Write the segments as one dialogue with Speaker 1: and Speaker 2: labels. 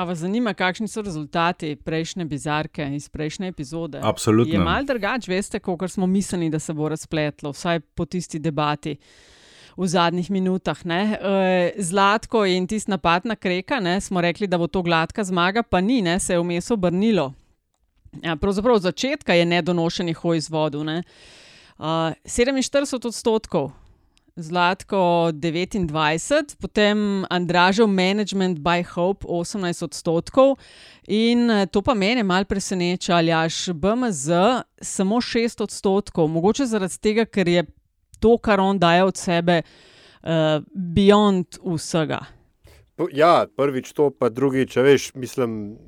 Speaker 1: A vas zanima, kakšni so rezultati prejšnje bizarke iz prejšnje epizode?
Speaker 2: Absolutno.
Speaker 1: Je mal drugače, veste, kot smo mislili, da se bo razpletlo, vsaj po tisti debati v zadnjih minutah. Ne? E, Zlatko in tisti napad na kreka, ne? smo rekli, da bo to gladka zmaga, pa ni, ne? se je vmes obrnilo. Ja, pravzaprav od začetka je nedonošenih hoj izvodu. Ne? Uh, 47 odstotkov Zlatko 29, potem Andražev Management by Hope 18 odstotkov. In eh, to pa mene malo preseneča, ali až BMZ samo 6 odstotkov, mogoče zaradi tega, ker je to, kar on daje od sebe, uh, beyond vsega.
Speaker 3: Ja, prvič to, pa drugič, veš, mislim.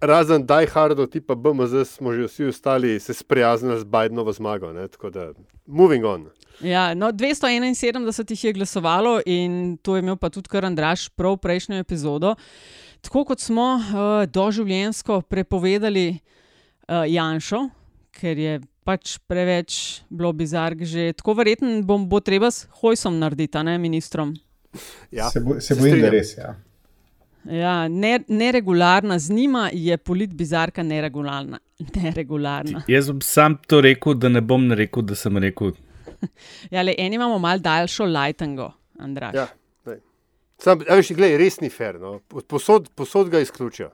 Speaker 3: Razen Die Hardo, tipa BMZ, smo že vsi ostali se sprijaznili z Bidenovo zmago. Ne? Tako da, moving on.
Speaker 1: Ja, no, 271 jih je glasovalo in to je imel pa tudi kar Andraš prav prejšnjo epizodo. Tako kot smo uh, doživljensko prepovedali uh, Janšo, ker je pač preveč bilo bizark, že tako verjetno bo, bo treba s Hojsom narediti, ne ministrom.
Speaker 4: Ja, se, bo, se bojim, da res. Ja.
Speaker 1: Ja, ne, neregularna z njima je polit bizarka neregularna. neregularna.
Speaker 2: Jaz bom sam to rekel, da ne bom rekel, da sem rekel.
Speaker 1: ja, le eni imamo mal daljšo lightingo, Andrej.
Speaker 3: Ja, sam, veš, gled, res ni fair. No? Posod, posod ga izključijo.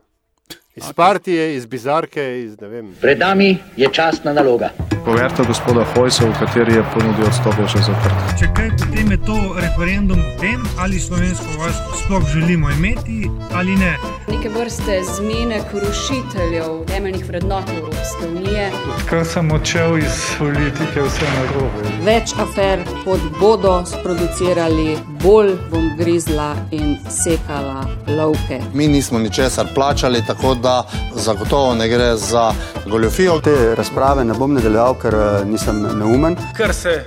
Speaker 3: Iz partije, iz bizarke, iz ne vem.
Speaker 5: Pred nami je časna naloga.
Speaker 6: Poverite gospoda Hojsa, v kateri je ponudil odstop, še zaprt.
Speaker 7: Če kaj, potem je to referendum o tem, ali slovensko vojsko sploh želimo imeti ali ne.
Speaker 8: Neke vrste zmene rušiteljev temeljnih vrednot Evropske unije.
Speaker 9: Kar sem odšel iz politike, vse na robe.
Speaker 8: Več afer, kot bodo sproducirali, bolj bom grizla in sekala lovke.
Speaker 10: Mi nismo ničesar plačali, tako da zagotovo ne gre za goljofijo.
Speaker 11: Te razprave ne bom nadaljeval, ker nisem neumen.
Speaker 12: Ker se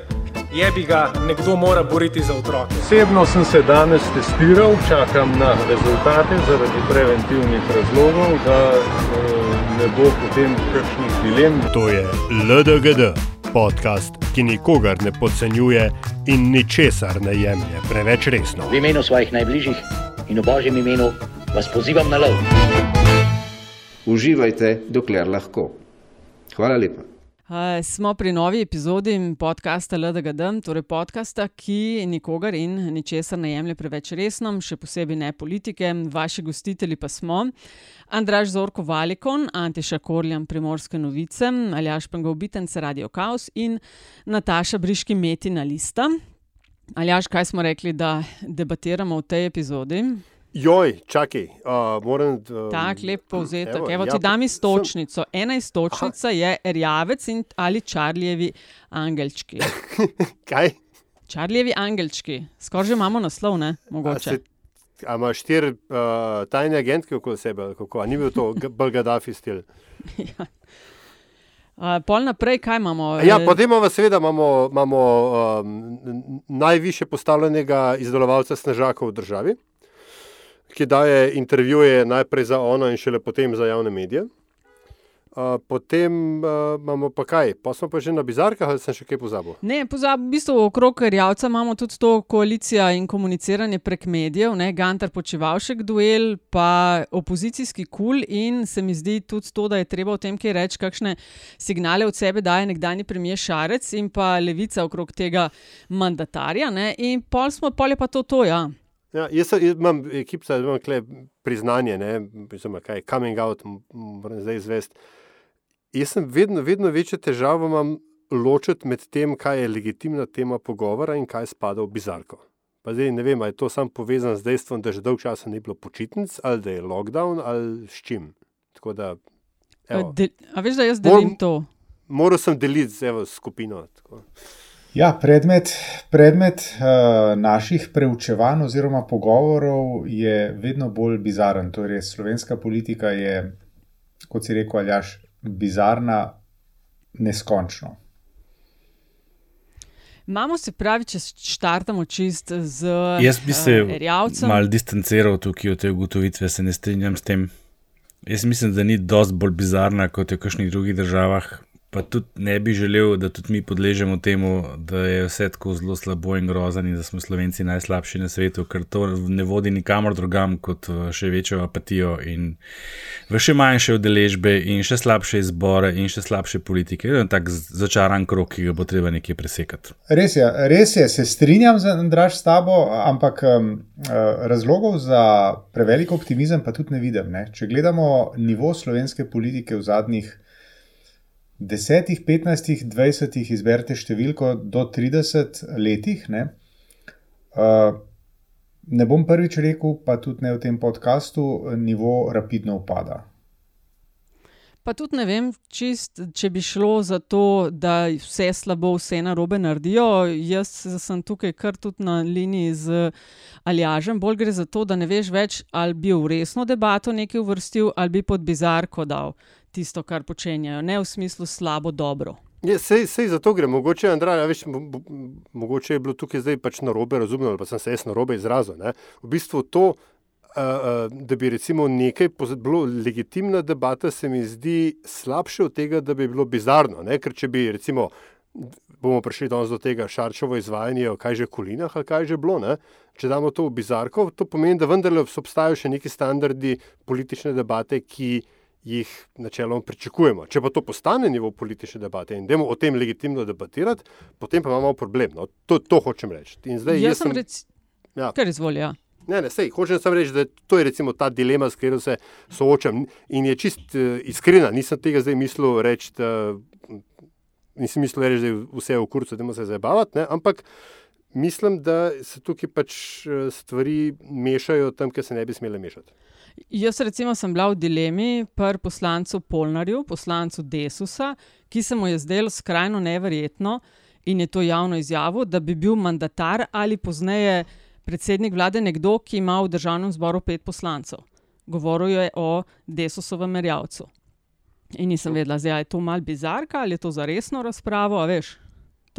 Speaker 12: je bi ga nekdo mora boriti za otroke.
Speaker 13: Osebno sem se danes testiral, čakam na rezultate zaradi preventivnih razlogov, da ne bo potem kakšnih dilem.
Speaker 3: To je LDGD, podcast, ki nikogar ne podcenjuje in ničesar ne jemlje preveč resno.
Speaker 5: V imenu svojih najbližjih in v božjem imenu vas pozivam na lov.
Speaker 14: Uživajte, dokler lahko. Hvala lepa.
Speaker 1: Uh, smo pri novi epizodi podcasta LDGD, torej podcasta, ki nikogar in ničesar ne jemlje preveč resno, še posebej ne politike. Vaši gostitelji pa smo Andraš Zorko Valikon, Antiša Korjan, Primorske novice, Aljaš Pengovitenc, Radio Chaos in Nataša Briški Metina Lista. Aljaš, kaj smo rekli, da debatiramo v tej epizodi?
Speaker 3: Joj, čakaj, uh, moram.
Speaker 1: Um, Tako lep povzetek. Evo, evo ti ja, dam istočnico. Sem... Ena istočnica aha. je Rjavec in ali Čarlijevi angelčki.
Speaker 3: Kaj?
Speaker 1: Čarlijevi angelčki. Skoraj že imamo naslov, ne? Mogoče.
Speaker 3: A imaš štiri uh, tajne agentke okoli sebe, kako? A ni bil to Belgadafi stil?
Speaker 1: ja. Uh, pol naprej, kaj imamo?
Speaker 3: Ja, potem imamo, seveda, imamo, imamo um, najviše postavljenega izdelovalca snežakov v državi ki daje intervjuje najprej za ono in šele potem za javne medije. Uh, potem uh, imamo pa kaj, pa smo pa že na bizarkah, ali sem še kaj pozabil?
Speaker 1: Ne, pozabil, v bistvu okrog Rjavca imamo tudi to koalicijo in komuniciranje prek medijev, ne, Gantar počivalšek duel, pa opozicijski kul in se mi zdi tudi to, da je treba o tem, kaj reči, kakšne signale od sebe daje nekdani premijer Šarec in pa levica okrog tega mandatarja, ne, in pol smo, pol je pa to to, ja.
Speaker 3: Ja, jaz, jaz imam ekipo, da imam priznanje, ne vem, kaj je coming out, moram zdaj izvesti. Jaz sem vedno, vedno večjo težavo imam ločiti med tem, kaj je legitimna tema pogovora in kaj spada v bizarko. Pa zdaj ne vem, ali je to samo povezano z dejstvom, da že dolgo časa ni bilo počitnic, ali da je lockdown, ali s čim. Da,
Speaker 1: De, a veš, da jaz delim Mor, to?
Speaker 3: Moral sem deliti z skupino. Tako.
Speaker 4: Ja, predmet, predmet uh, naših preučevanj oziroma pogovorov je vedno bolj bizaren. Torej, slovenska politika je, kot si rekel, aljaš, bizarna neskončno.
Speaker 1: Imamo se pravi, če štartamo čist z.
Speaker 2: Jaz bi se uh, mal distanciral tukaj od te ugotovitve, se ne strinjam s tem. Jaz mislim, da ni dosti bolj bizarna kot je v kakšnih drugih državah pa tudi ne bi želel, da tudi mi podležemo temu, da je vse tako zelo slabo in grozno, in da smo Slovenci najslabši na svetu, ker to ne vodi nikamor drugam kot še večjo apatijo in v še manjše udeležbe in še slabše izbore in še slabše politike. Je tak začaran krok, ki ga bo treba nekje presekati.
Speaker 4: Res je, res je, se strinjam z Andraš s tabo, ampak um, razlogov za prevelik optimizem pa tudi ne vidim. Ne? Če gledamo nivo slovenske politike v zadnjih 10, 15, 20, izberite številko do 30 letih. Ne, uh, ne bom prvič rekel, pa tudi ne v tem podkastu, nivo rapidno upada.
Speaker 1: Pa tudi ne vem, čist, če bi šlo za to, da vse slabo, vse na robe naredijo. Jaz sem tukaj kar tudi na liniji z Aljažem. Bolj gre za to, da ne veš več, ali bi v resno debato nekaj uvrstil, ali bi pod bizarko dal tisto, kar počenjajo, ne v smislu slabo, dobro.
Speaker 3: Sej za to gre. Mogoče, Andrej, veš, mo, mo, mogoče je bilo tukaj zdaj pač na robe razumljeno, ali pa sem se jaz na robe izrazil. Ne? V bistvu to, uh, uh, da bi recimo nekaj bilo legitimna debata, se mi zdi slabše od tega, da bi bilo bizarno. Ne? Ker če bi recimo. Bomo prišli danes do tega šarčovo izvajanje, kaj že kolinah, kaj že bilo. Ne? Če damo to v bizarko, to pomeni, da vendarle obstajajo še neki standardi politične debate, ki uh, jih načeloma pričakujemo. Če pa to postane nivo politične debate in idemo o tem legitimno debatirati, potem pa imamo problem. No, to, to hočem reči.
Speaker 1: Zdaj, jaz sem reči, ja. kar izvolja.
Speaker 3: Ne, ne, sej, hočem samo reči, da to je ta dilema, s katero se soočam. In je čist uh, iskrena, nisem tega zdaj mislil reči, da, nisem mislil reči, da je vse v kurcu, da se zabavati, ampak mislim, da se tukaj pač eh, stvari mešajo tam, kjer se ne bi smele mešati.
Speaker 1: Jaz, recimo, sem bila v dilemi pri poslancu Polnarju, poslancu Desusa, ki se mu je zdelo skrajno neverjetno in je to javno izjavil, da bi bil mandatar ali pozneje predsednik vlade nekdo, ki ima v državnem zboru pet poslancev. Govoril je o Desusovem merjavcu. In nisem vedela, zdaj, je to mal bizarka ali je to za resno razpravo, a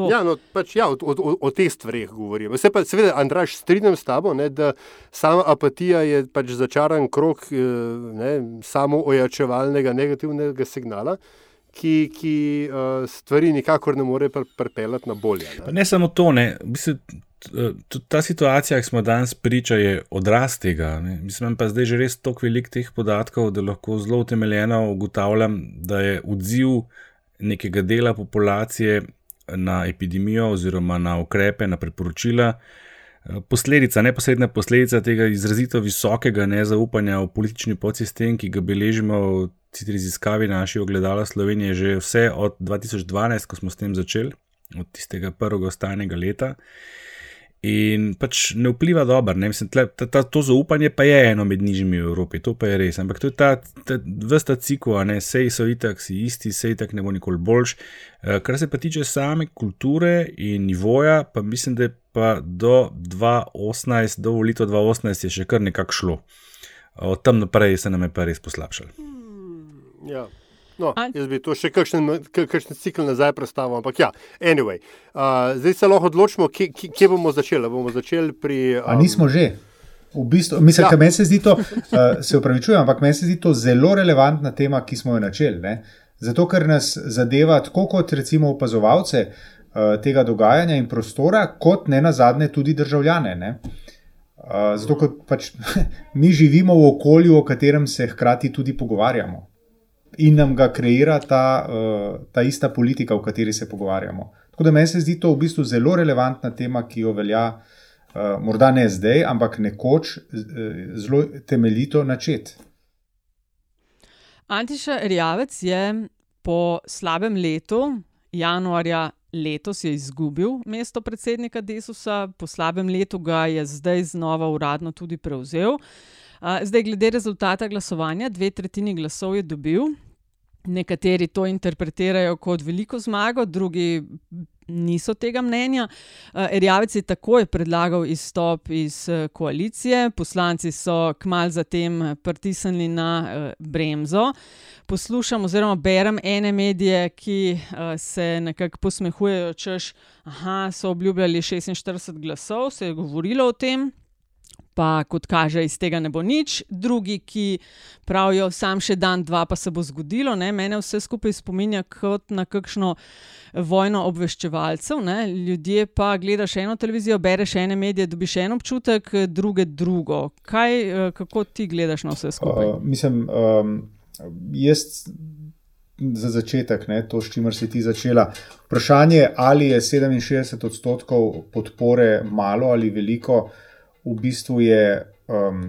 Speaker 1: veš.
Speaker 3: Ja, no, pač, ja, o, o, o teh stvareh govorimo. Se pa, seveda, Andraš, strinjam s tabo, ne, da sama apatija je pač začaran krok eh, ne, samo ojačevalnega negativnega signala. Ki, ki uh, stvari nikakor ne more pripeljati na bolje.
Speaker 2: Ne? ne samo to, ne. Mislim, ta situacija, ki smo danes priča, je odraz tega. Ne. Mislim pa zdaj že res toliko velik teh podatkov, da lahko zelo utemeljeno ugotavljam, da je odziv nekega dela populacije na epidemijo oziroma na ukrepe, na priporočila. Posledica, neposredna posledica tega izrazito visokega nezaupanja v politični podsistem, ki ga beležimo v raziskavi naši ogledala Slovenije že vse od 2012, ko smo s tem začeli, od tistega prvega ostanjega leta in pač ne vpliva dobro. Ne? Mislim, tle, ta, ta, to zaupanje pa je eno med nižjimi v Evropi, to pa je res. Ampak to je ta, ta vrsta cikla, ne sej so itak, si isti, sej itak ne bo nikoli boljš. Eh, kar se pa tiče same kulture in nivoja, pa mislim, da je pa do 2018, do volitev 2018 je še kar nekako šlo. Od tam naprej se nam je pa res poslabšalo.
Speaker 3: Hmm, ja. No, jaz bi to še kakšen, kakšen cikl nazaj predstavil, ampak ja, anyway. Uh, zdaj se lahko odločimo, kje, kje bomo začeli. Bomo začeli pri.
Speaker 4: Um... A nismo že. V bistvu, mislim, ja. meni se zdi to, uh, se upravičujem, ampak meni se zdi to zelo relevantna tema, ki smo jo načeli. Ne? Zato, ker nas zadeva tako kot recimo opazovalce uh, tega dogajanja in prostora, kot ne na zadnje tudi državljane. Uh, zato, ker pač mi živimo v okolju, o katerem se hkrati tudi pogovarjamo in nam ga kreira ta, uh, ta ista politika, o kateri se pogovarjamo. Tako da meni se zdi to v bistvu zelo relevantna tema, ki jo velja, uh, morda ne zdaj, ampak nekoč uh, zelo temeljito načet.
Speaker 1: Antiša Rjavec je po slabem letu, januarja letos, izgubil mesto predsednika Desusa, po slabem letu ga je zdaj znova uradno tudi prevzel. Zdaj, glede rezultata glasovanja, dve tretjini glasov je dobil, Nekateri to interpretirajo kot veliko zmago, drugi niso tega mnenja. Eh, Erjavec je takoj predlagal izstop iz eh, koalicije, poslanci so kmalo zatem pritisnili na eh, bremzo. Poslušam oziroma berem ene medije, ki se nekako posmehujejo, češ, da so obljubljali 46 glasov, se je govorilo o tem. Pa kot kaže, iz tega ne bo nič, drugi, ki pravijo, sam še dan, dva, pa se bo zgodilo. Ne? Mene vse skupaj spominja kot na kakšno vojno obveščevalcev. Ne? Ljudje pa gledaš eno televizijo, bereš ene medije, dobiš en občutek, druge drugo. Kaj, eh, kako ti gledaš na vse skupaj?
Speaker 4: Uh, mislim, um, jaz. Za začetek, ne, to, s čimer si ti začela. Vprašanje, ali je 67 odstotkov podpore malo ali veliko, v bistvu je, um,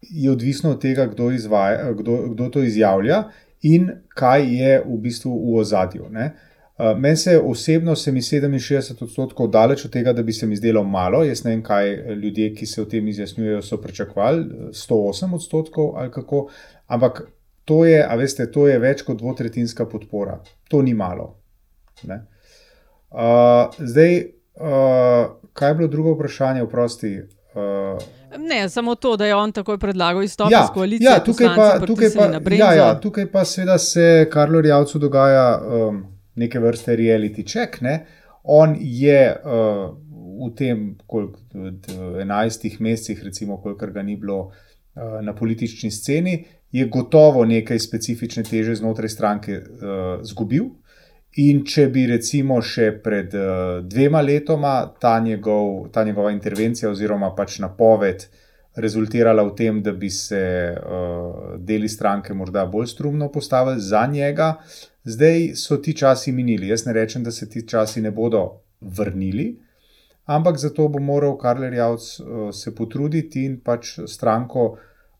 Speaker 4: je odvisno od tega, kdo, izvaja, kdo, kdo to izjavlja in kaj je v bistvu v ozadju. Uh, meni se osebno se mi 67 odstotkov daleč od tega, da bi se mi zdelo malo. Jaz ne vem, kaj ljudje, ki se o tem izjasnjujejo, so pričakovali, 108 odstotkov ali kako. Ampak to je, a veste, to je več kot dvotretinska podpora. To ni malo. Uh, zdaj, uh, kaj je bilo drugo vprašanje, oprosti? Uh,
Speaker 1: ne, samo to, da je on takoj predlagal izstop ja, iz koalicije.
Speaker 4: Ja, tukaj pa, tukaj pa, ja, ja, tukaj pa seveda se Karlo Rjavcu dogaja um, neke vrste reality check. Ne? On je uh, v tem, koliko, 11 mesecih, recimo, kolikor ga ni bilo uh, na politični sceni, je gotovo nekaj specifične teže znotraj stranke uh, zgubil. In če bi recimo še pred uh, dvema letoma ta, njegov, ta njegova intervencija oziroma pač napoved rezultirala v tem, da bi se uh, deli stranke morda bolj strumno postavili za njega, zdaj so ti časi minili. Jaz ne rečem, da se ti časi ne bodo vrnili, ampak zato bo moral Karl Javc uh, se potruditi in pač stranko uh,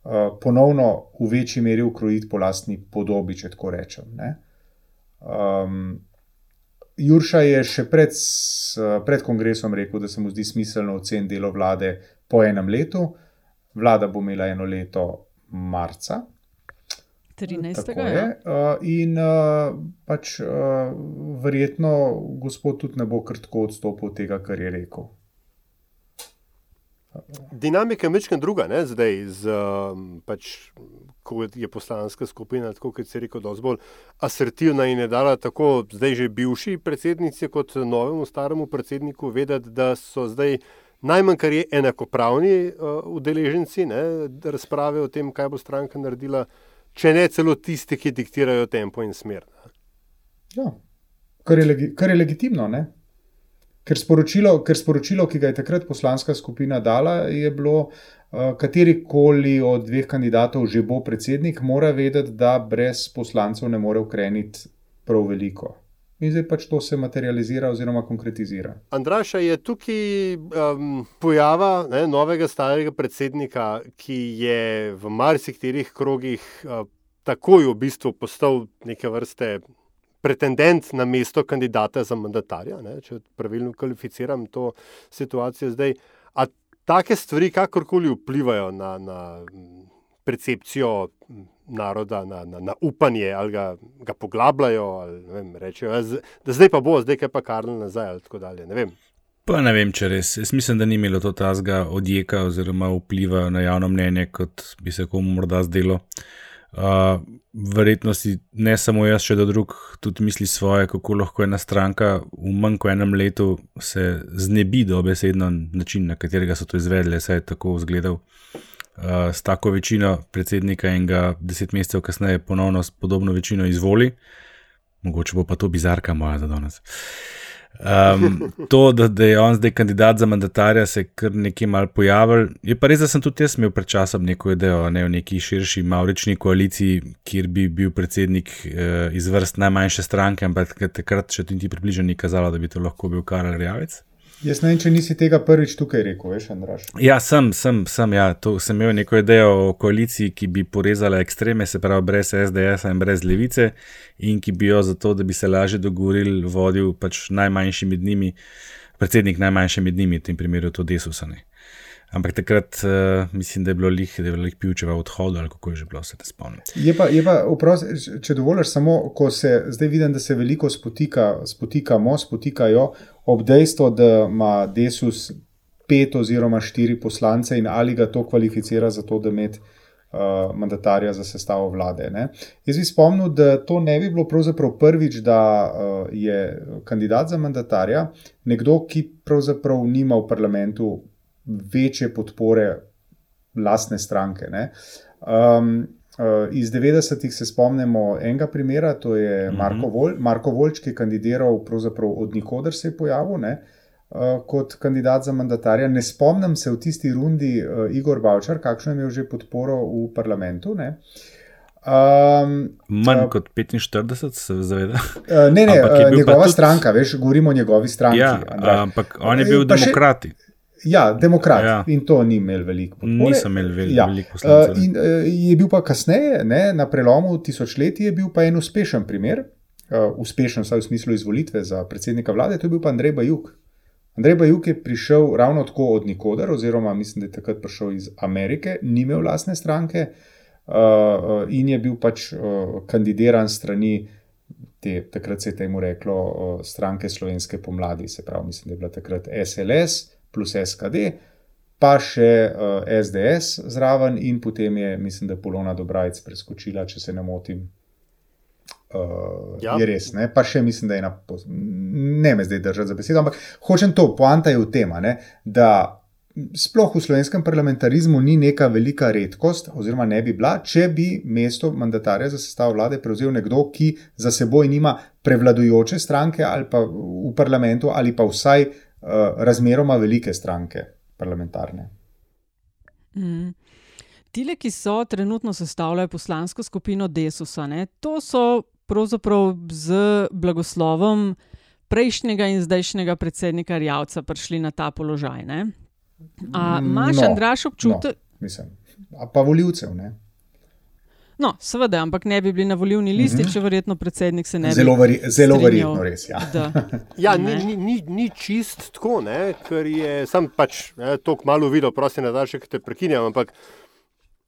Speaker 4: Eh, ponovno v večji meri ukrojiti po lastni podobi, če tako rečem. Um, Jurša je še pred, pred kongresom rekel, da se mu zdi smiselno oceniti delo vlade po enem letu. Vlada bo imela eno leto marca.
Speaker 1: 13.
Speaker 4: Je. Uh, in uh, pač uh, verjetno gospod tudi ne bo krtko odstopil od tega, kar je rekel.
Speaker 3: Dinamika je večkrat druga, ne? zdaj, z, um, pač, ko je poslanska skupina, tako kot se je rekel, dosti bolj asertivna in je dala tako zdaj že bivši predsednici, kot novemu staremu predsedniku, vedeti, da so zdaj najmanj, kar je enakopravni uh, udeleženci ne? razprave o tem, kaj bo stranka naredila, če ne celo tisti, ki diktirajo tempo in smer.
Speaker 4: Ja, kar je, legi kar je legitimno. Ne? Ker sporočilo, ker sporočilo, ki ga je takrat poslanska skupina dala, je bilo, uh, katerikoli od dveh kandidatov že bo predsednik, mora vedeti, da brez poslancev ne more ukreniti prav veliko. In zdaj pač to se materializira oziroma konkretizira.
Speaker 3: Andraša je tukaj um, pojava ne, novega starega predsednika, ki je v marsikaterih krogih uh, takoj v bistvu postal neke vrste pretendent na mesto kandidata za mandatarja, ne, če pravilno kvalificiram to situacijo zdaj. A take stvari kakorkoli vplivajo na, na percepcijo naroda, na, na, na upanje, ali ga, ga poglabljajo, ali vem, rečejo, da zdaj pa bo, zdaj pa kar nazaj, ali tako dalje. Ne vem.
Speaker 2: Pa ne vem, če res. Jaz mislim, da ni imelo to tazga odjeka oziroma vpliva na javno mnenje, kot bi se komu morda zdelo. Verjetno si ne samo jaz, še da drug tudi misli svoje, kako lahko ena stranka v manj kot enem letu se znebi dobesedno način, na katerega so to izvedli, saj je tako izgledal. Uh, s tako večino predsednika in ga deset mesecev kasneje ponovno s podobno večino izvoli, mogoče bo pa to bizarka moja za danes. Uh, Um, to, da, da je on zdaj kandidat za mandatarja, se je kar nekaj mal pojavil. Je pa res, da sem tudi jaz imel pred časom neko idejo ne, o neki širši maurični koaliciji, kjer bi bil predsednik uh, iz vrst najmanjše stranke, ampak takrat še tudi približno ni kazalo, da bi to lahko bil Karel Rjavec.
Speaker 4: Jaz ne vem, če nisi tega prvič tukaj rekel, veš, Andraš.
Speaker 2: Ja, sem, sem, sem, ja. To, sem imel neko idejo o koaliciji, ki bi porezala ekstreme, se pravi, brez SDS in brez levice, in ki bi jo zato, da bi se lažje dogovorili, vodil pač najmanjši med njimi, predsednik najmanjši med njimi, v tem primeru to desusane. Ampak takrat uh, mislim, da je bilo lih, da je bilo lih pivčeva odhod ali kako je že bilo, se te spomnim.
Speaker 4: Je pa, je pa vpros, če dovoliš, samo ko se zdaj vidim, da se veliko spotika, spotikamo, spotikajo ob dejstvu, da ima Desus pet oziroma štiri poslance in ali ga to kvalificira za to, da ima uh, mandatarja za sestavo vlade. Ne? Jaz bi spomnil, da to ne bi bilo pravzaprav prvič, da uh, je kandidat za mandatarja nekdo, ki pravzaprav nima v parlamentu večje podpore lastne stranke. Um, uh, iz 90-ih se spomnimo enega primera, to je Marko, mm -hmm. Vol, Marko Volč, ki je kandidiral od nikoder se je pojavil. Ne? Uh, kot kandidat za mandatarja. Ne spomnim se v tisti rundi uh, Igor Bavčar, kakšno je imel že podporo v parlamentu. Uh,
Speaker 2: Um, Manj uh, kot 45, se zaveda.
Speaker 4: Uh, ne, ne, uh, njegova tudi... stranka, veš, govorimo o njegovi stranki.
Speaker 2: Ja, ampak on je bil demokrat.
Speaker 4: Ja, demokrat ja. in to ni imel veliko
Speaker 2: podpore. Nisem imel vel ja. veliko poslancev.
Speaker 4: Uh, in, uh, je bil pa kasneje, ne, na prelomu tisočletij, je bil pa en uspešen primer, uh, uspešen vsaj v smislu izvolitve za predsednika vlade, to je bil pa Andrej Bajuk. Andrej Bajuk je prišel ravno tako od nikoder, oziroma mislim, da je takrat prišel iz Amerike, ni imel lastne stranke. Uh, in je bil pač uh, kandidiran strani te, takrat se je temu reklo, uh, stranke Slovenske pomladi, se pravi, mislim, da je bila takrat SLS plus SKD, pa še uh, SDS zraven, in potem je, mislim, da Polona Dobrajc preskočila, če se ne motim. Uh, ja. Je res, ne? pa še mislim, da je ena, ne me zdaj držati za besedo, ampak hočem to, poanta je v tem, da sploh v slovenskem parlamentarizmu ni neka velika redkost, oziroma ne bi bila, če bi mesto mandatarja za sestavo vlade prevzel nekdo, ki za seboj nima prevladujoče stranke ali pa v parlamentu, ali pa vsaj uh, razmeroma velike stranke parlamentarne.
Speaker 1: Mm. Tile, ki so trenutno sestavljajo poslansko skupino Desusa, ne, to so pravzaprav z blagoslovom prejšnjega in zdajšnjega predsednika Rjavca prišli na ta položaj. Ne. A imaš, no, Andraš, občutek?
Speaker 4: No, mislim, pa voljivcev, ne?
Speaker 1: No, seveda, ampak ne bi bili na volivni listi, mm -hmm. če verjetno predsednik se ne bi.
Speaker 4: Zelo, veri, zelo verjetno, res. Ja,
Speaker 3: ja ni, ni, ni, ni čist tako, ne? ker je sam pač to malo videl, prosim, da še te prekinjam. Ampak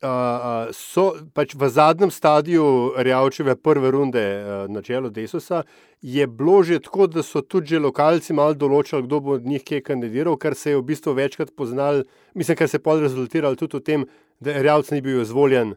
Speaker 3: uh, so pač v zadnjem stadiju Rjavčeve prve runde uh, na čelu Desusa, je bilo že tako, da so tudi lokalci malo določili, kdo bo od njih kje kandidiral, kar se je v bistvu večkrat poznal, mislim, kar se je pol rezultiralo tudi v tem, da Rjavc ni bil izvoljen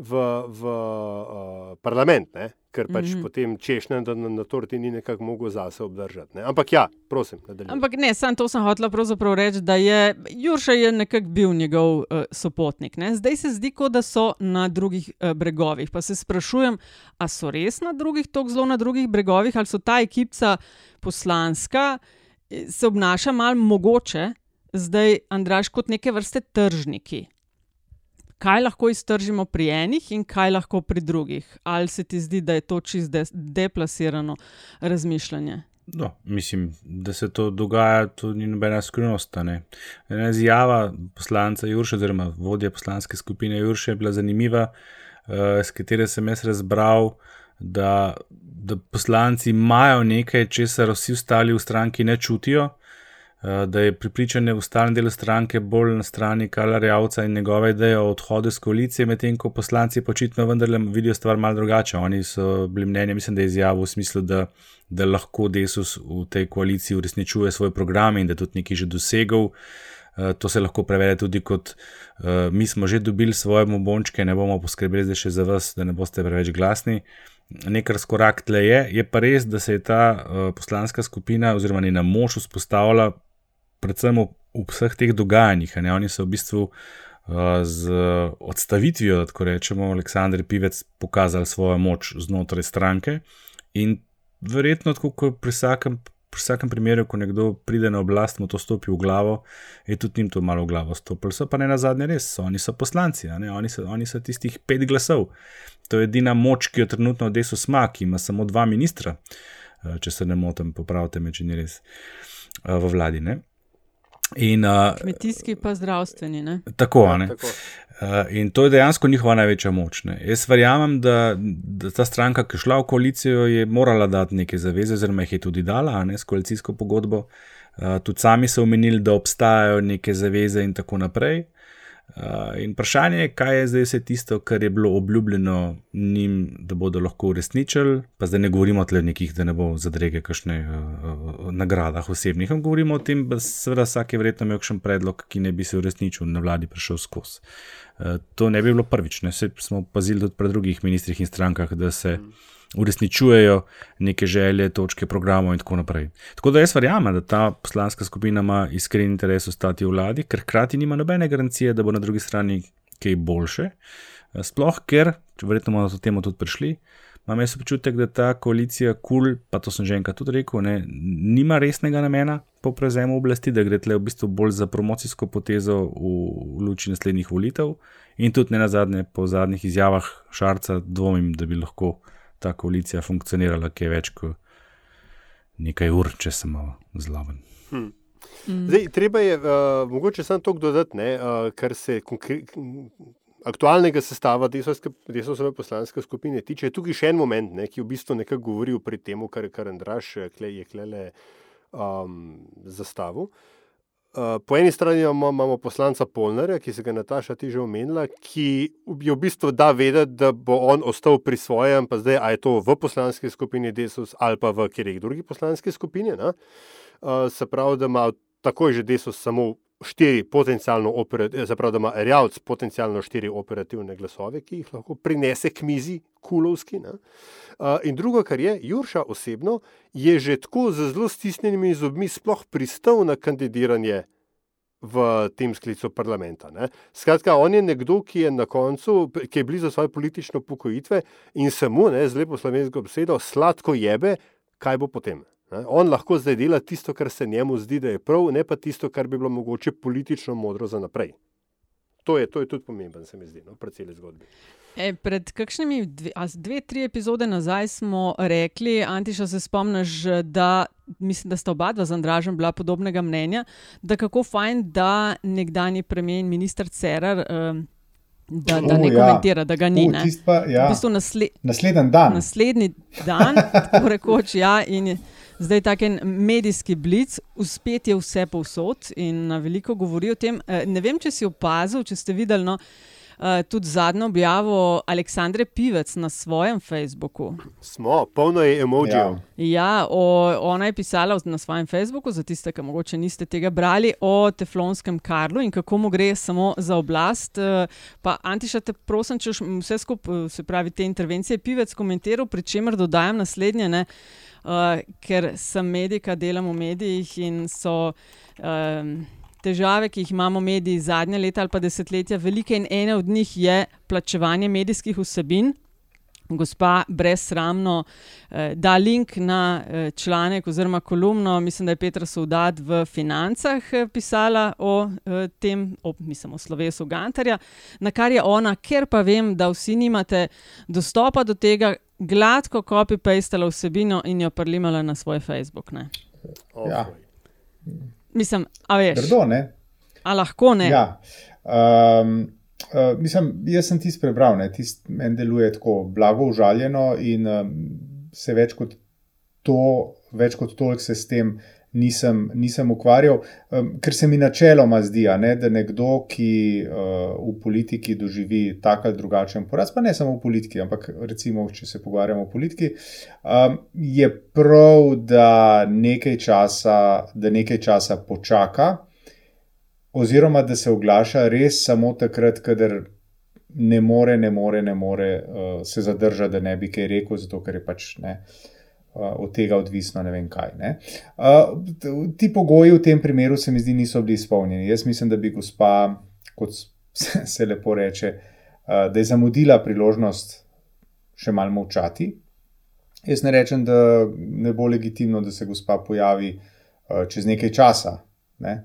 Speaker 3: v, v uh, parlament. Ne? ker pač mm -hmm. potem češnja na, na torti ni nekako mogel zase obdržati. Ne? Ampak ja, prosim. Nadaljujem.
Speaker 1: Ampak ne, samo to sem hotel pravzaprav reči, da je Jurša je nekako bil njegov uh, sopotnik. Ne? Zdaj se zdi, kot da so na drugih uh, bregovih. Pa se sprašujem, a so res na drugih, tako zelo na drugih bregovih, ali so ta ekipca poslanska, se obnaša mal mogoče. Zdaj, Andraš, kot neke vrste tržniki kaj lahko iztržimo pri enih in kaj lahko pri drugih. Ali se ti zdi, da je to čist de deplasirano razmišljanje?
Speaker 2: No, mislim, da se to dogaja, to ni nobena skrivnost. Ena izjava poslanca Jurša, oziroma vodja poslanske skupine Jurša, je bila zanimiva, uh, s katero sem jaz razbral, da, da poslanci imajo nekaj, česar vsi ostali v stranki ne čutijo. Eh, da je pripričanje v stalnem delu stranke bolj na strani Kalarjavca in njegove ideje o odhodu iz koalicije, medtem ko poslanci počitno vendarle vidijo stvar mal drugače. Oni so bili mnenja, mislim, da je izjavil v smislu, da, da lahko Desus v tej koaliciji uresničuje svoj program in da tudi nekaj že dosegel. Uh, to se lahko prevede tudi kot: uh, Mi smo že dobili svoje bombončke, ne bomo poskrbeli zdaj še za vas, da ne boste preveč glasni. Nekaj razkorak tle je. Je pa res, da se je ta uh, poslanska skupina oziroma njena moč vzpostavila predvsem v, v vseh teh dogajanjih. Oni so v bistvu uh, z odstavitvijo, tako rečemo, Aleksandr Pivec pokazali svojo moč znotraj stranke in verjetno, tako kot pri vsakem. Pri vsakem primeru, ko nekdo pride na oblast, mu to stopi v glavo, je tudi njim to malo v glavo stopilo. So pa ne na zadnje res, so, oni so poslanci, oni so, oni so tistih pet glasov. To je edina moč, ki jo trenutno v desu sma, ki ima samo dva ministra, uh, če se ne motim, popravite me, če ni res, uh, v vladi. Ne?
Speaker 1: In, uh, Kmetijski, pa zdravstveni. Ne?
Speaker 2: Tako, ja, ne. Tako. Uh, in to je dejansko njihova največja moč. Ne. Jaz verjamem, da, da ta stranka, ki je šla v koalicijo, je morala dati neke zaveze, oziroma jih je tudi dala ne, s koalicijsko pogodbo. Uh, tudi sami so omenili, da obstajajo neke zaveze in tako naprej. Uh, in vprašanje je, kaj je zdaj vse tisto, kar je bilo obljubljeno njim, da bodo lahko uresničili. Pa zdaj ne govorimo o nekih, da ne bo zadrege kakšne uh, uh, nagradah osebnih. Govorimo o tem, da seveda vsak je verjetno imel kakšen predlog, ki ne bi se uresničil na vladi prišel skozi. Uh, to ne bi bilo prvič, ne se smo opazili tudi pri drugih ministrih in strankah, da se. Uresničujejo neke želje, točke, programov in tako naprej. Tako da jaz verjamem, da ta poslanska skupina ima iskren interes ostati v vladi, ker hkrati nima nobene garancije, da bo na drugi strani kaj boljše. Sploh ker, verjetno bomo do temu tudi prišli, imam jaz občutek, da ta koalicija kul, cool, pa to sem že enkrat tudi rekel, ne, nima resnega namena po prevzemu oblasti, da gre tle v bistvu bolj za promocijsko potezo v, luči naslednjih volitev in tudi ne na zadnje, po zadnjih izjavah Šarca dvomim, da bi lahko ta koalicija funkcionirala kaj več kot nekaj ur, če sem malo zloben. Hmm.
Speaker 3: Zdaj, treba je uh, mogoče samo to dodati, ne, uh, kar se aktualnega sestava desovske poslanske skupine tiče, je tukaj še en moment, ne, ki v bistvu nekako govori pri tem, kar je Andraš eh, je klele um, zastavil. Uh, po eni strani imamo, imamo poslanca Polnara, ki se ga Nataša ti že omenila, ki je v bistvu da vedeti, da bo on ostal pri svojem, pa zdaj, a je to v poslanski skupini Desus ali pa v kjerih drugih poslanskih skupinah. Uh, se pravi, da ima takoj že Desus samo štiri potencijalno operativne, zapravo da ima Rjavc potencijalno štiri operativne glasove, ki jih lahko prinese k mizi Kulovski. Uh, in drugo, kar je, Jurša osebno je že tako z zelo stisnjenimi zobmi sploh pristal na kandidiranje v tem sklicu parlamenta. Ne. Skratka, on je nekdo, ki je na koncu, ki je blizu svoje politične upokojitve in se mu, z lepo slovensko besedo, sladko jebe, kaj bo potem. On lahko zdaj dela tisto, kar se njemu zdi, da je prav, ne pa tisto, kar bi bilo mogoče politično modro za naprej. To je, to je tudi pomemben, se mi zdi, no, pred celi zgodbi.
Speaker 1: E, pred kakšnimi dve, dve, tri epizode nazaj smo rekli, Antiša, se spomniš, da mislim, da sta oba dva z Andražem bila podobnega mnenja, da kako fajn, da nekdani premijer in minister Cerar. Um, Da, da ne uh, komentira, ja. da ga ni. Uh,
Speaker 4: pa, ja. v bistvu nasle naslednji dan.
Speaker 1: Naslednji dan, tako rekoč, ja. In, Zdaj, tako en medijski blic, uspet je vse povsod in na veliko govori o tem. Eh, ne vem, če si opazil, če ste videli no, eh, tudi zadnjo objavo Aleksandre Pivec na svojem Facebooku.
Speaker 3: Smo, polno je emojijev.
Speaker 1: Ja, ja o, ona je pisala na svojem Facebooku, za tiste, ki morda niste tega brali, o teflonskem Karlu in kako mu gre samo za oblast. Eh, pa, Antiša, te prosim, če vse skupaj, se pravi, te intervencije Pivec komentiral, pri čemer dodajam naslednje. Ne, uh, ker sem medika, delam v medijih in so um, težave, ki jih imamo mediji zadnje leta ali pa desetletja, velike in ena od njih je plačevanje medijskih vsebin. Gospa brezsramno eh, da link na eh, članek oziroma kolumno, mislim, da je Petra Soudat v Financah eh, pisala o eh, tem, o, mislim, o slovesu Gantarja, na kar je ona, ker pa vem, da vsi nimate dostopa do tega, gladko copy-pastala vsebino in jo prlimala na svoj Facebook.
Speaker 4: Ja.
Speaker 1: Mislim, a veš.
Speaker 4: Grdo, ne?
Speaker 1: A lahko ne.
Speaker 4: Ja. Um, uh, mislim, jaz sem tisti prebral, ne, tisti meni deluje tako blago užaljeno in um, se več kot to, več kot toliko se s tem nisem, nisem ukvarjal, um, ker se mi načeloma zdi, ne, da nekdo, ki uh, v politiki doživi tak ali drugačen poraz, pa ne samo v politiki, ampak recimo, če se pogovarjamo o politiki, um, je prav, da nekaj, časa, da nekaj časa počaka, oziroma da se oglaša res samo takrat, kadar. Ne more, ne more, ne more uh, se zadržati, da ne bi kaj rekel, zato ker je pač ne. Uh, od tega odvisno ne vem kaj. Ne. Ti pogoji v tem primeru se mi zdi niso bili izpolnjeni. Jaz mislim, da bi gospa, kot se lepo reče, da je zamudila priložnost še malo molčati. Jaz ne rečem, da ne bo legitimno, da se gospa pojavi čez nekaj časa. Ne.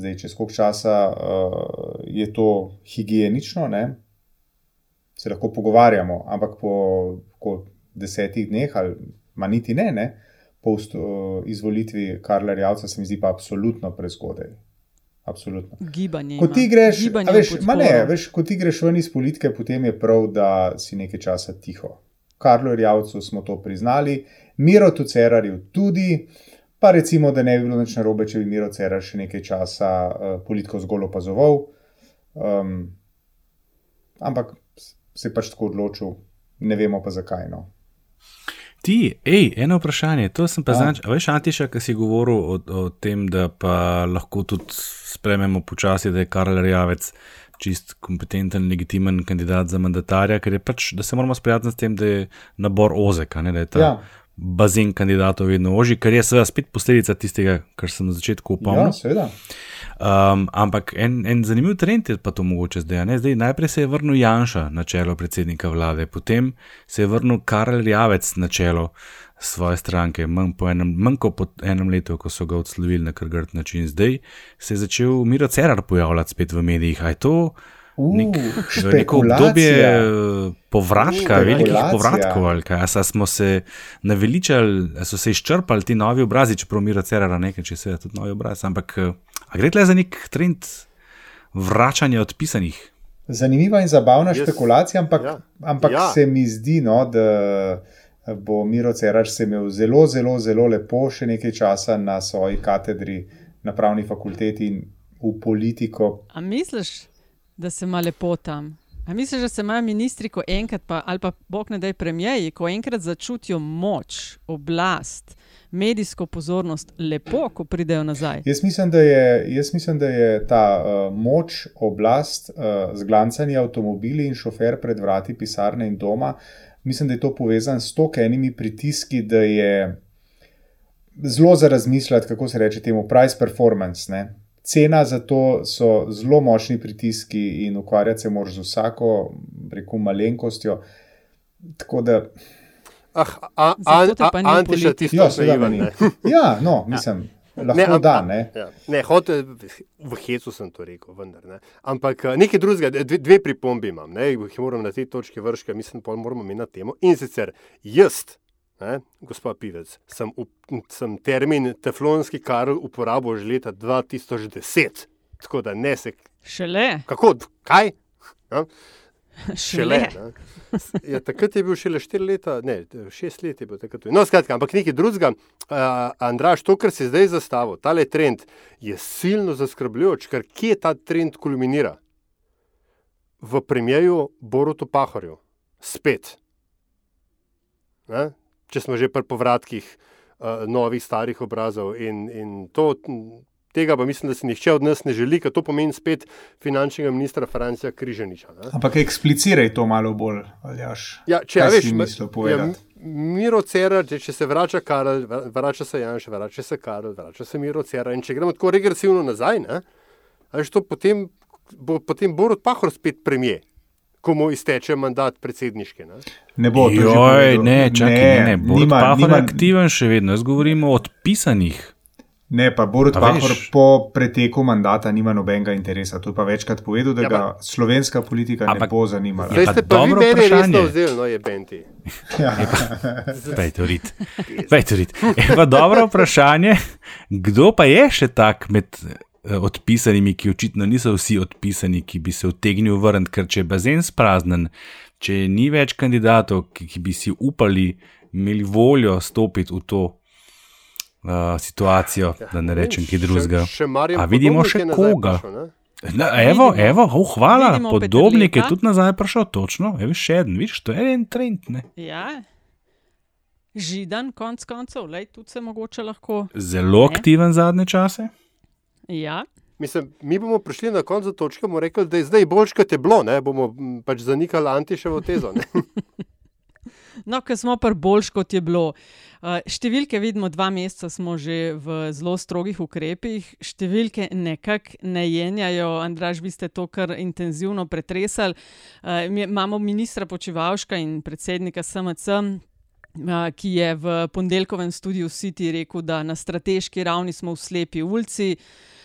Speaker 4: Zdaj, čez koliko časa uh, je to higienično, ne? se lahko pogovarjamo, ampak po, po desetih dneh ali Ma niti ne, ne. po izvolitvi Karla Rjavca se mi zdi pa absolutno prezgodaj. Absolutno.
Speaker 1: Gibanje.
Speaker 4: Ko ti greš, veš, ne, veš, ko ti greš ven iz politike, potem je prav, da si nekaj časa tiho. Karlo Rjavcu smo to priznali, Miro Tucerarju tudi, pa recimo, da ne bi bilo nič narobe, če bi Miro Cerar še nekaj časa uh, politiko zgolj opazoval. Um, ampak se je pač tako odločil, ne vemo pa zakaj. No.
Speaker 2: Ti, hej, eno vprašanje. To sem pa znaš, veš, Antiša, ki si govoril o, o tem, da pa lahko tudi sprememo počasi, da je Karl Rjavec čist kompetenten, legitimen kandidat za mandatarja, ker je pač, da se moramo sprijazniti s tem, da je nabor ozek, ne, da je ta ja. Bazen kandidatov vedno oži, kar je seveda spet posledica tistega, kar sem na začetku upal.
Speaker 4: Ja, seveda.
Speaker 2: Um, ampak en, en zanimiv trend je pa to mogoče zdaj, zdaj. Najprej se je vrnil Janša na čelo predsednika vlade, potem se je vrnil Karel Javec na čelo svoje stranke, manj, po enem, manj kot po enem letu, ko so ga odslovili na krgrd način. Zdaj se je začel Miro Cerar pojavljati spet v medijih. Aj to nek,
Speaker 4: Uh,
Speaker 2: neko obdobje
Speaker 4: špekulacija.
Speaker 2: povratka,
Speaker 4: Uh,
Speaker 2: velikih
Speaker 4: špekulacija.
Speaker 2: povratkov, ali kaj, a sa smo se naveličali, a so se izčrpali ti novi obrazi, čeprav Miro Cerar nekaj, če se je tudi novi obraz. Ampak eh, a gre tle za nek trend vračanja odpisanih?
Speaker 4: Zanimiva in zabavna
Speaker 3: Jaz-
Speaker 4: špekulacija, ampak,
Speaker 3: ja.
Speaker 4: ampak
Speaker 3: Ja.
Speaker 4: se mi zdi, no, da bo Miro Cerar se imel zelo, zelo, zelo lepo še nekaj časa na svoji katedri na pravni fakulteti in v politiko.
Speaker 1: A misliš, da se ima lepo tam? A misliš, da se imajo ministri, ko enkrat, pa, ali pa bog ne daj premijeji, ko enkrat začutijo moč, oblast, medijsko pozornost, lepo, ko pridejo nazaj?
Speaker 4: Jaz mislim, da je, jaz mislim, da je ta uh, moč, oblast, uh, zglancani avtomobili in šofer pred vrati pisarne in doma, mislim, da je to povezano s toliko enimi pritiski, da je zelo za razmisliti, kako se reče temu, price performance. Ne? Cena za to so zelo močni pritiski in ukvarjati se moraš z vsako, rekel, malenkostjo. Tako da,
Speaker 3: Ah, a, a, a,
Speaker 1: ni
Speaker 3: Antiša, tisto
Speaker 4: ja,
Speaker 3: ja, naivan,
Speaker 4: ni.
Speaker 3: ne.
Speaker 4: Ja, no, mislim, lahko
Speaker 3: ampak-
Speaker 4: da, ne.
Speaker 3: Ja. Ne, hote, v hecu sem to rekel, vendar. Ne. Ampak eh, nekaj drugega, dve, dve pripombi imam, ne, ki jih moram na tej točki vršiti, mislim, pa moramo imeti na temo. In sicer jaz, ne, gospod Pivec, sem, up, sem termin teflonski karl uporabil že leta 2010. Tako da ne se.
Speaker 1: Šele,
Speaker 3: Kako? Kaj? Ja?
Speaker 1: šele.
Speaker 3: Ja, takrat je bil šele 4 leta, ne, 6 let je bil takrat. No, skratka, ampak nekaj drugega. Uh, Andraš, to, kar si zdaj zastavil, tale trend je silno zaskrbljujoč, ker kje ta trend kulminira? V premijeju Borutu Pahorju, spet. Ne? Če smo že pri povratkih uh, novih, starih obrazov in, in to. Tega pa mislim, da si nihče od nas ne želi, ker to pomeni spet finančnega ministra Francija Križaniča. Ne?
Speaker 4: Ampak ekspliciraj to malo bolj, Aljaš.
Speaker 3: Ja, če ja, veš, ma-
Speaker 4: mislil
Speaker 3: ja,
Speaker 4: povedati?
Speaker 3: Miro Cerar, če, se vrača Karel, vra- vrača se Janš, vrača se Karel, vrača se Miro Cerar. In če gremo tako regresivno nazaj, ne, to potem bo potem Borod Pahor spet premije, ko mu izteče mandat predsedniški. Ne.
Speaker 4: Ne bo to že
Speaker 2: Joj, ne, čakaj, ne, ne. Borut
Speaker 4: nima-
Speaker 2: Pahor
Speaker 4: nima-
Speaker 2: je aktiven še vedno, jaz govorim o odpisanih.
Speaker 4: Ne, pa Borut
Speaker 2: A
Speaker 4: Pahor
Speaker 2: veš?
Speaker 4: po preteku mandata nima nobenega interesa. To je pa večkrat povedal, da
Speaker 3: Ja,
Speaker 4: ga slovenska politika ne
Speaker 2: Ampak-
Speaker 4: bo zanimala.
Speaker 3: Zdaj ste pa vi
Speaker 2: dobro
Speaker 3: meni resno
Speaker 2: vprašanje.
Speaker 3: vzeli, no je Benti.
Speaker 4: Ja.
Speaker 2: Pejtorit. Pejtorit. Je pa dobro vprašanje, kdo pa je še tak med odpisanimi, ki očitno niso vsi odpisani, ki bi se utegnil vrniti, ker če je bazen spraznen, če ni več kandidatov, ki, ki bi si upali, imeli voljo stopiti v to uh, situacijo, da ne rečem drugega.
Speaker 3: Še, še Marjan
Speaker 2: A vidimo še
Speaker 3: je
Speaker 2: koga? Na, evo, evo, oh, hvala,
Speaker 1: vidimo
Speaker 2: podobnik je tudi nazaj prišel, točno, evo še en, vidiš, to je en trend. Ne?
Speaker 1: Ja. Židan, konc koncev, lej, tudi se mogoče lahko.
Speaker 2: Zelo
Speaker 1: Ne.
Speaker 2: aktiven zadnje čase.
Speaker 1: Ja.
Speaker 3: Mislim, mi bomo prišli na koncu točke, bomo rekli, da je zdaj boljš, kot je bilo, ne? bomo pač zanikali Antiševo tezo.
Speaker 1: No, ker smo pa boljš, kot je bilo. Uh, Številke vidimo, dva meseca smo že v zelo strogih ukrepih, številke nekako ne jenjajo. Andraž, vi ste to kar intenzivno pretresali. Uh, Imamo ministra Počevalška in predsednika SMC. uh, Ki je v ponedeljkovem studiu City rekel, da na strateški ravni smo v slepi ulici,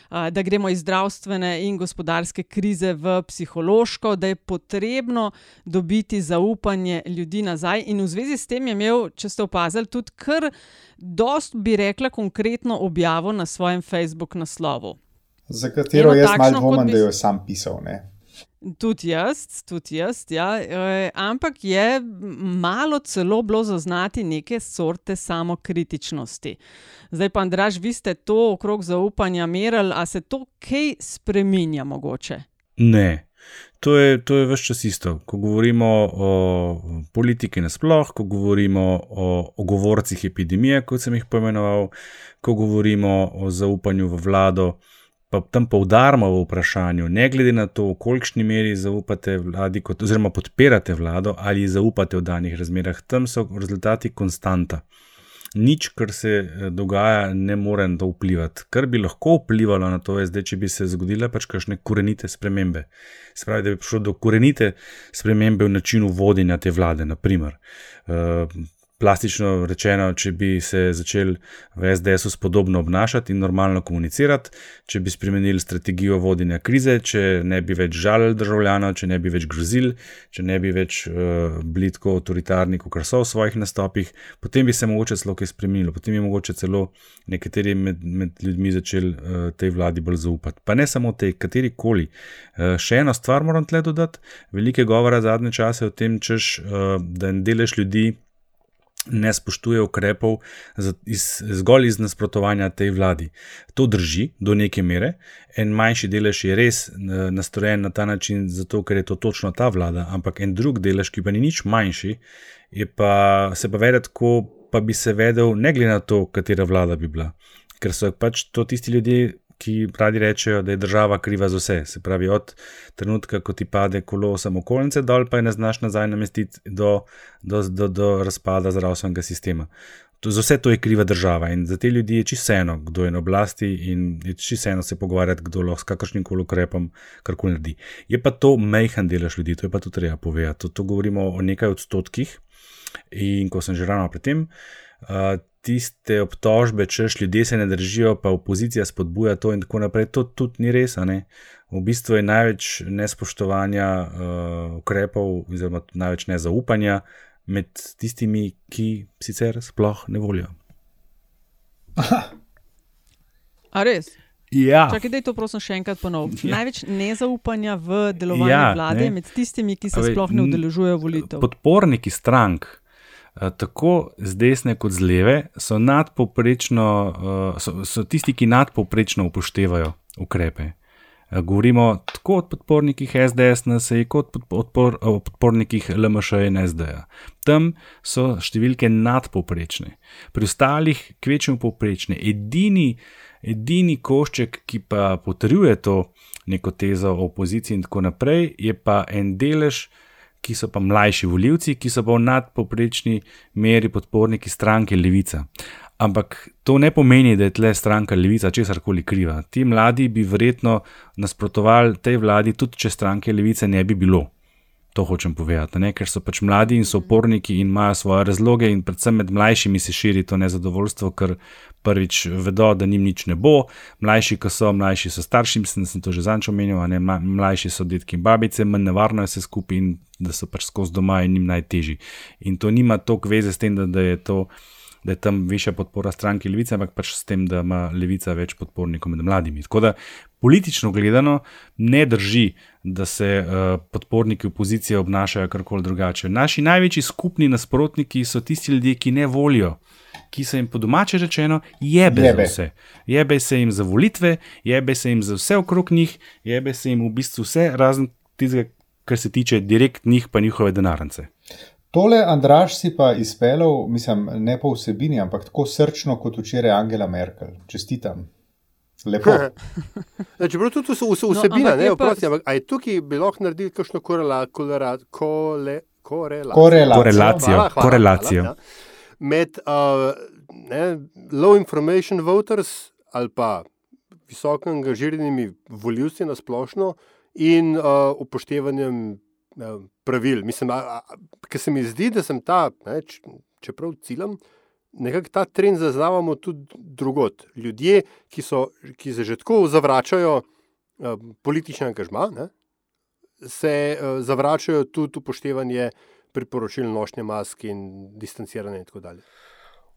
Speaker 1: da gremo iz zdravstvene in gospodarske krize v psihološko, da je potrebno dobiti zaupanje ljudi nazaj. In v zvezi s tem je imel, če ste opazili, tudi kar dost, bi rekla, konkretno objavo na svojem Facebook naslovu.
Speaker 4: Za katero
Speaker 1: Eno
Speaker 4: jaz malo dvomim,
Speaker 1: bi
Speaker 4: da jo je sam pisal. Ne?
Speaker 1: Tudi jaz, tudi jaz, ja. E, ampak je malo celo bilo zaznati neke sorte samokritičnosti. Zdaj pa, Andraž, vi ste to okrog zaupanja merili, a se to kaj spreminja mogoče?
Speaker 2: Ne. To je, to je vse čas isto. Ko govorimo o politiki nasploh, ko govorimo o, o govorcih epidemije, kot sem jih poimenoval, ko govorimo o zaupanju v vlado, pa tam poudarimo v vprašanju, ne glede na to, v kolikšni meri zaupate vladi, kot, oziroma podpirate vlado ali zaupate v danih razmerah, tam so rezultati konstanta. Nič, kar se eh, dogaja, ne more na to vplivati. Kar bi lahko vplivalo na to, je zdaj, če bi se zgodile pač kakšne korenite spremembe. Se pravi, da bi prišlo do korenite spremembe v načinu vodenja te vlade, naprimer. Uh, plastično rečeno, če bi se začeli v SDS-u spodobno obnašati in normalno komunicirati, če bi spremenili strategijo vodenja krize, če ne bi več žalili državljanov, če ne bi več grozili, če ne bi več uh, bili tako avtoritarni, kot so v svojih nastopih, potem bi se mogoče celo kaj spremenilo, potem bi mogoče celo nekateri med, med ljudmi začeli uh, tej vladi bolj zaupati. Pa ne samo tej, kateri koli. Uh, še eno stvar moram tle dodati, velike govora zadnje čase o tem, češ, uh, da en delež ljudi ne spoštuje ukrepov iz, zgolj iz nasprotovanja tej vladi. To drži do neke mere. En manjši delež je res eh, nastrojen na ta način, zato ker je to točno ta vlada, ampak en drug delež, ki pa ni nič manjši, pa, se pa vede tako, pa bi se vedel, ne glede na to, katera vlada bi bila. Ker so pač to tisti ljudje, ki radi rečejo, da je država kriva za vse. Se pravi, od trenutka, ko ti pade kolo samo okoljnice dol, pa je ne znaš nazaj namestiti do, do, do, do razpada zdravstvenega sistema. To, za vse to je kriva država in za te ljudi je čisto vseeno, kdo je na oblasti in je čisto vseeno se pogovarjati, kdo lahko s kakršnim koli ukrepom karkoli naredi. Je pa to mejhan delež ljudi, to je pa tudi treba povedati. To, to govorimo o nekaj odstotkih in ko sem že ravno pri tem. Uh, tiste obtožbe, češ ljudje se ne držijo, pa opozicija spodbuja to in tako naprej. To tudi ni res. V bistvu je največ nespoštovanja uh, ukrepov, oziroma največ nezaupanja med tistimi, ki sicer sploh ne volijo.
Speaker 1: A res?
Speaker 2: Ja.
Speaker 1: Čakaj, da je to prosim še enkrat ponovim. Ja. Največ nezaupanja v delovanje ja, vlade ne. med tistimi, ki se Ave, sploh ne udeležujejo volitev.
Speaker 2: Podporniki strank, tako z desne kot z leve, so, uh, so, so tisti, ki nadpoprečno upoštevajo ukrepe. Uh, govorimo tako o podpornikih SDS, NSA, kot podpor, o podpornikih LMŠ in SD. -ja. Tam so številke nadpoprečne, pri ostalih kvečemo poprečne. Edini, edini košček, ki pa potrjuje to neko tezo o opoziciji in tako naprej, je pa en delež ki so pa mlajši voljivci, ki so pa v nadpoprečni meri podporniki stranke Levica. Ampak to ne pomeni, da je tle stranka Levica česar koli kriva. Ti mladi bi verjetno nasprotovali tej vladi, tudi če stranke Levice ne bi bilo. To hočem povedati, ne? ker so pač mladi in so uporniki in imajo svoje razloge, in predvsem med mlajšimi se širi to nezadovoljstvo, ker prvič vedo, da njim nič ne bo. Mlajši, ki so, mlajši so starši, mislim, da sem to že zanč omenil, ne mlajši so detki in babice, manj nevarno je se skupaj in da so pač skozi doma in njim najtežji. In to nima toliko veze s tem, da, da je to. Da je tam više podpora stranki Levice, ampak pač s tem, da ima Levica več podpornikov med mladimi. Tako da politično gledano ne drži, da se uh, podporniki opozicije obnašajo karkoli drugače. Naši največji skupni nasprotniki so tisti ljudje, ki ne volijo, ki se jim po domače rečeno jebe, jebe. za vse. Jebe se jim za volitve, jebe se jim za vse okrog njih, jebe se jim v bistvu vse, razen tistega, kar se tiče direkt njih, pa njihove denarnice.
Speaker 4: Tole Andraš si pa izpeljal, mislim, ne po vsebini, ampak tako srčno kot včeraj Angela Merkel. Čestitam. Lepo.
Speaker 3: Čeprav tudi vsebina, no, ne vprosti, ampak aj tukaj bi lahko naredili kakšno korelacijo.
Speaker 2: Korelacijo. Korelacijo.
Speaker 3: Med uh, ne, low information voters ali pa visoko angažiranimi voljivci na splošno in uh, upoštevanjem uh, pravil. Mislim, ker se mi zdi, da sem ta, ne, čeprav ciljam, uh, nekako ta trend zaznavamo tudi drugot. Ljudje, ki, so, ki se že tako zavračajo uh, politični angažma, ne, se uh, zavračajo tudi upoštevanje priporočil nošnje mask in distanciranje in tako dalje.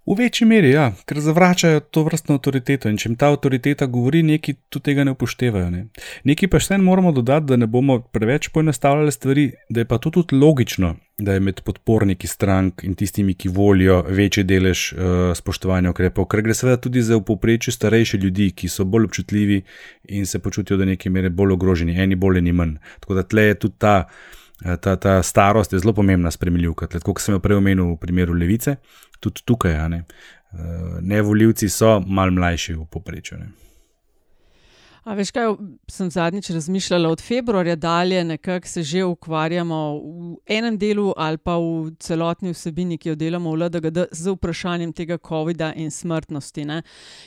Speaker 2: V večji meri, ja, ker zavračajo to vrstno avtoriteto in če jim ta avtoriteta govori, neki tudi tega ne upoštevajo. Ne. Nekaj pa še en moramo dodati, da ne bomo preveč poenostavljali stvari, da je pa to tudi logično, da je med podporniki strank in tistimi, ki volijo večji delež uh, spoštovanja ukrepov, ker gre seveda tudi za v povprečju starejše ljudi, ki so bolj občutljivi in se počutijo do neke mere bolj ogroženi, eni bolj, eni manj. Tako da tle je tudi ta. Eh, ta, ta starost je zelo pomembna spremenljivka. Kot sem jo prej omenil v primeru levice, tudi tukaj, ne, eh, ne volivci so mal mlajši v poprečju.
Speaker 1: A veš, kaj sem zadnjič razmišljala? Od februarja dalje nekako se že ukvarjamo v enem delu ali pa v celotni vsebini, ki jo delamo v LDGD, z vprašanjem tega COVID-a in smrtnosti. Ne?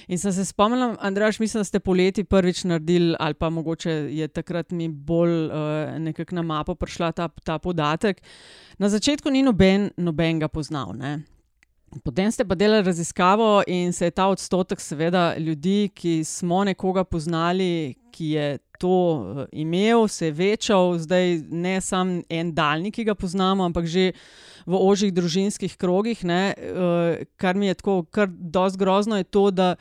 Speaker 1: In sem se spomnila, Andraš, mislim, da ste poleti prvič naredili, ali pa mogoče je takrat mi bolj uh, nekako na mapo prišla ta, ta podatek. Na začetku ni noben, noben ga poznal. Ne? Potem ste pa delali raziskavo in se je ta odstotek, seveda, ljudi, ki smo nekoga poznali, ki je to uh, imel, se je večal, zdaj ne samo en daljnik, ki ga poznamo, ampak že v ožjih družinskih krogih. Ne, uh, kar mi je tako, kar dosti grozno je to, da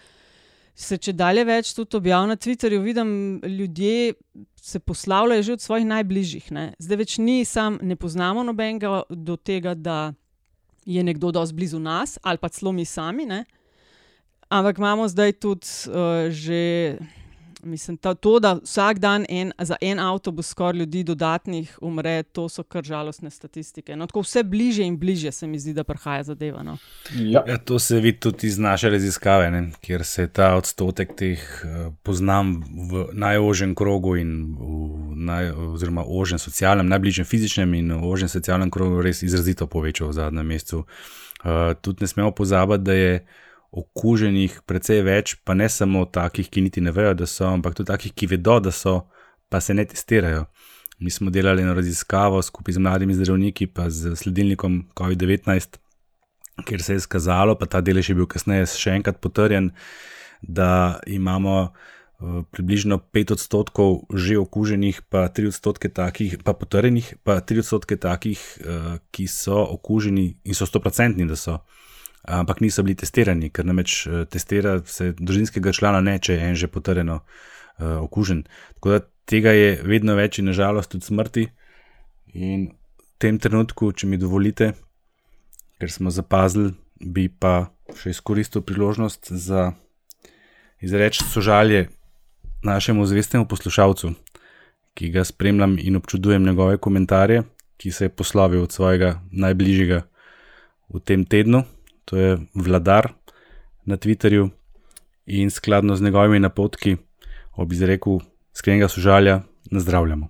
Speaker 1: se če dalje več tudi objav na Twitterju, vidim ljudje. Se poslavljajo že od svojih najbližjih. Ne. Zdaj več ni, sam ne poznamo nobenega do tega, da je nekdo dosti blizu nas, ali pa celo mi sami. Ne? Ampak imamo zdaj tudi uh, že, mislim, ta, to, da vsak dan en, za en avtobus skoraj ljudi dodatnih umre, to so kar žalostne statistike. No, tako vse bliže in bliže se mi zdi, da prihaja zadeva. No.
Speaker 2: Ja. Ja, to se vidi tudi iz naše raziskave, ne? kjer se ta odstotek teh uh, poznam v najožjem krogu in v naj, oziroma ožjem socialnem, najbližjem fizičnem in ožjem socialnem krogu res izrazito povečal v zadnjem mesecu. Uh, tudi ne smemo pozabiti, da je okuženih precej več, pa ne samo takih, ki niti ne vejo, da so, ampak tudi takih, ki vedo, da so, pa se ne testirajo. Mi smo delali eno raziskavo skupaj z mladimi zdravniki, pa z sledilnikom COVID-19, kjer se je izkazalo, pa ta delež je bil kasneje še enkrat potrjen, da imamo približno 5 odstotkov že okuženih, pa 3 odstotke takih, pa potrjenih, pa 3 odstotke takih, eh, ki so okuženi in so 100-odstotni, da so, ampak niso bili testirani, ker namreč eh, testira se družinskega člana ne, če je en že potrjeno eh, okužen. Tako da tega je vedno več in nažalost tudi smrti. In v tem trenutku, če mi dovolite, ker smo zapazili, bi pa še izkoristil priložnost za izreči sožalje našemu zvestemu poslušalcu, ki ga spremljam in občudujem njegove komentarje, ki se je poslovil od svojega najbližjega v tem tednu, to je vladar na Twitterju in skladno z njegovimi napotki ob izreku sklenega sožalja nazdravljamo.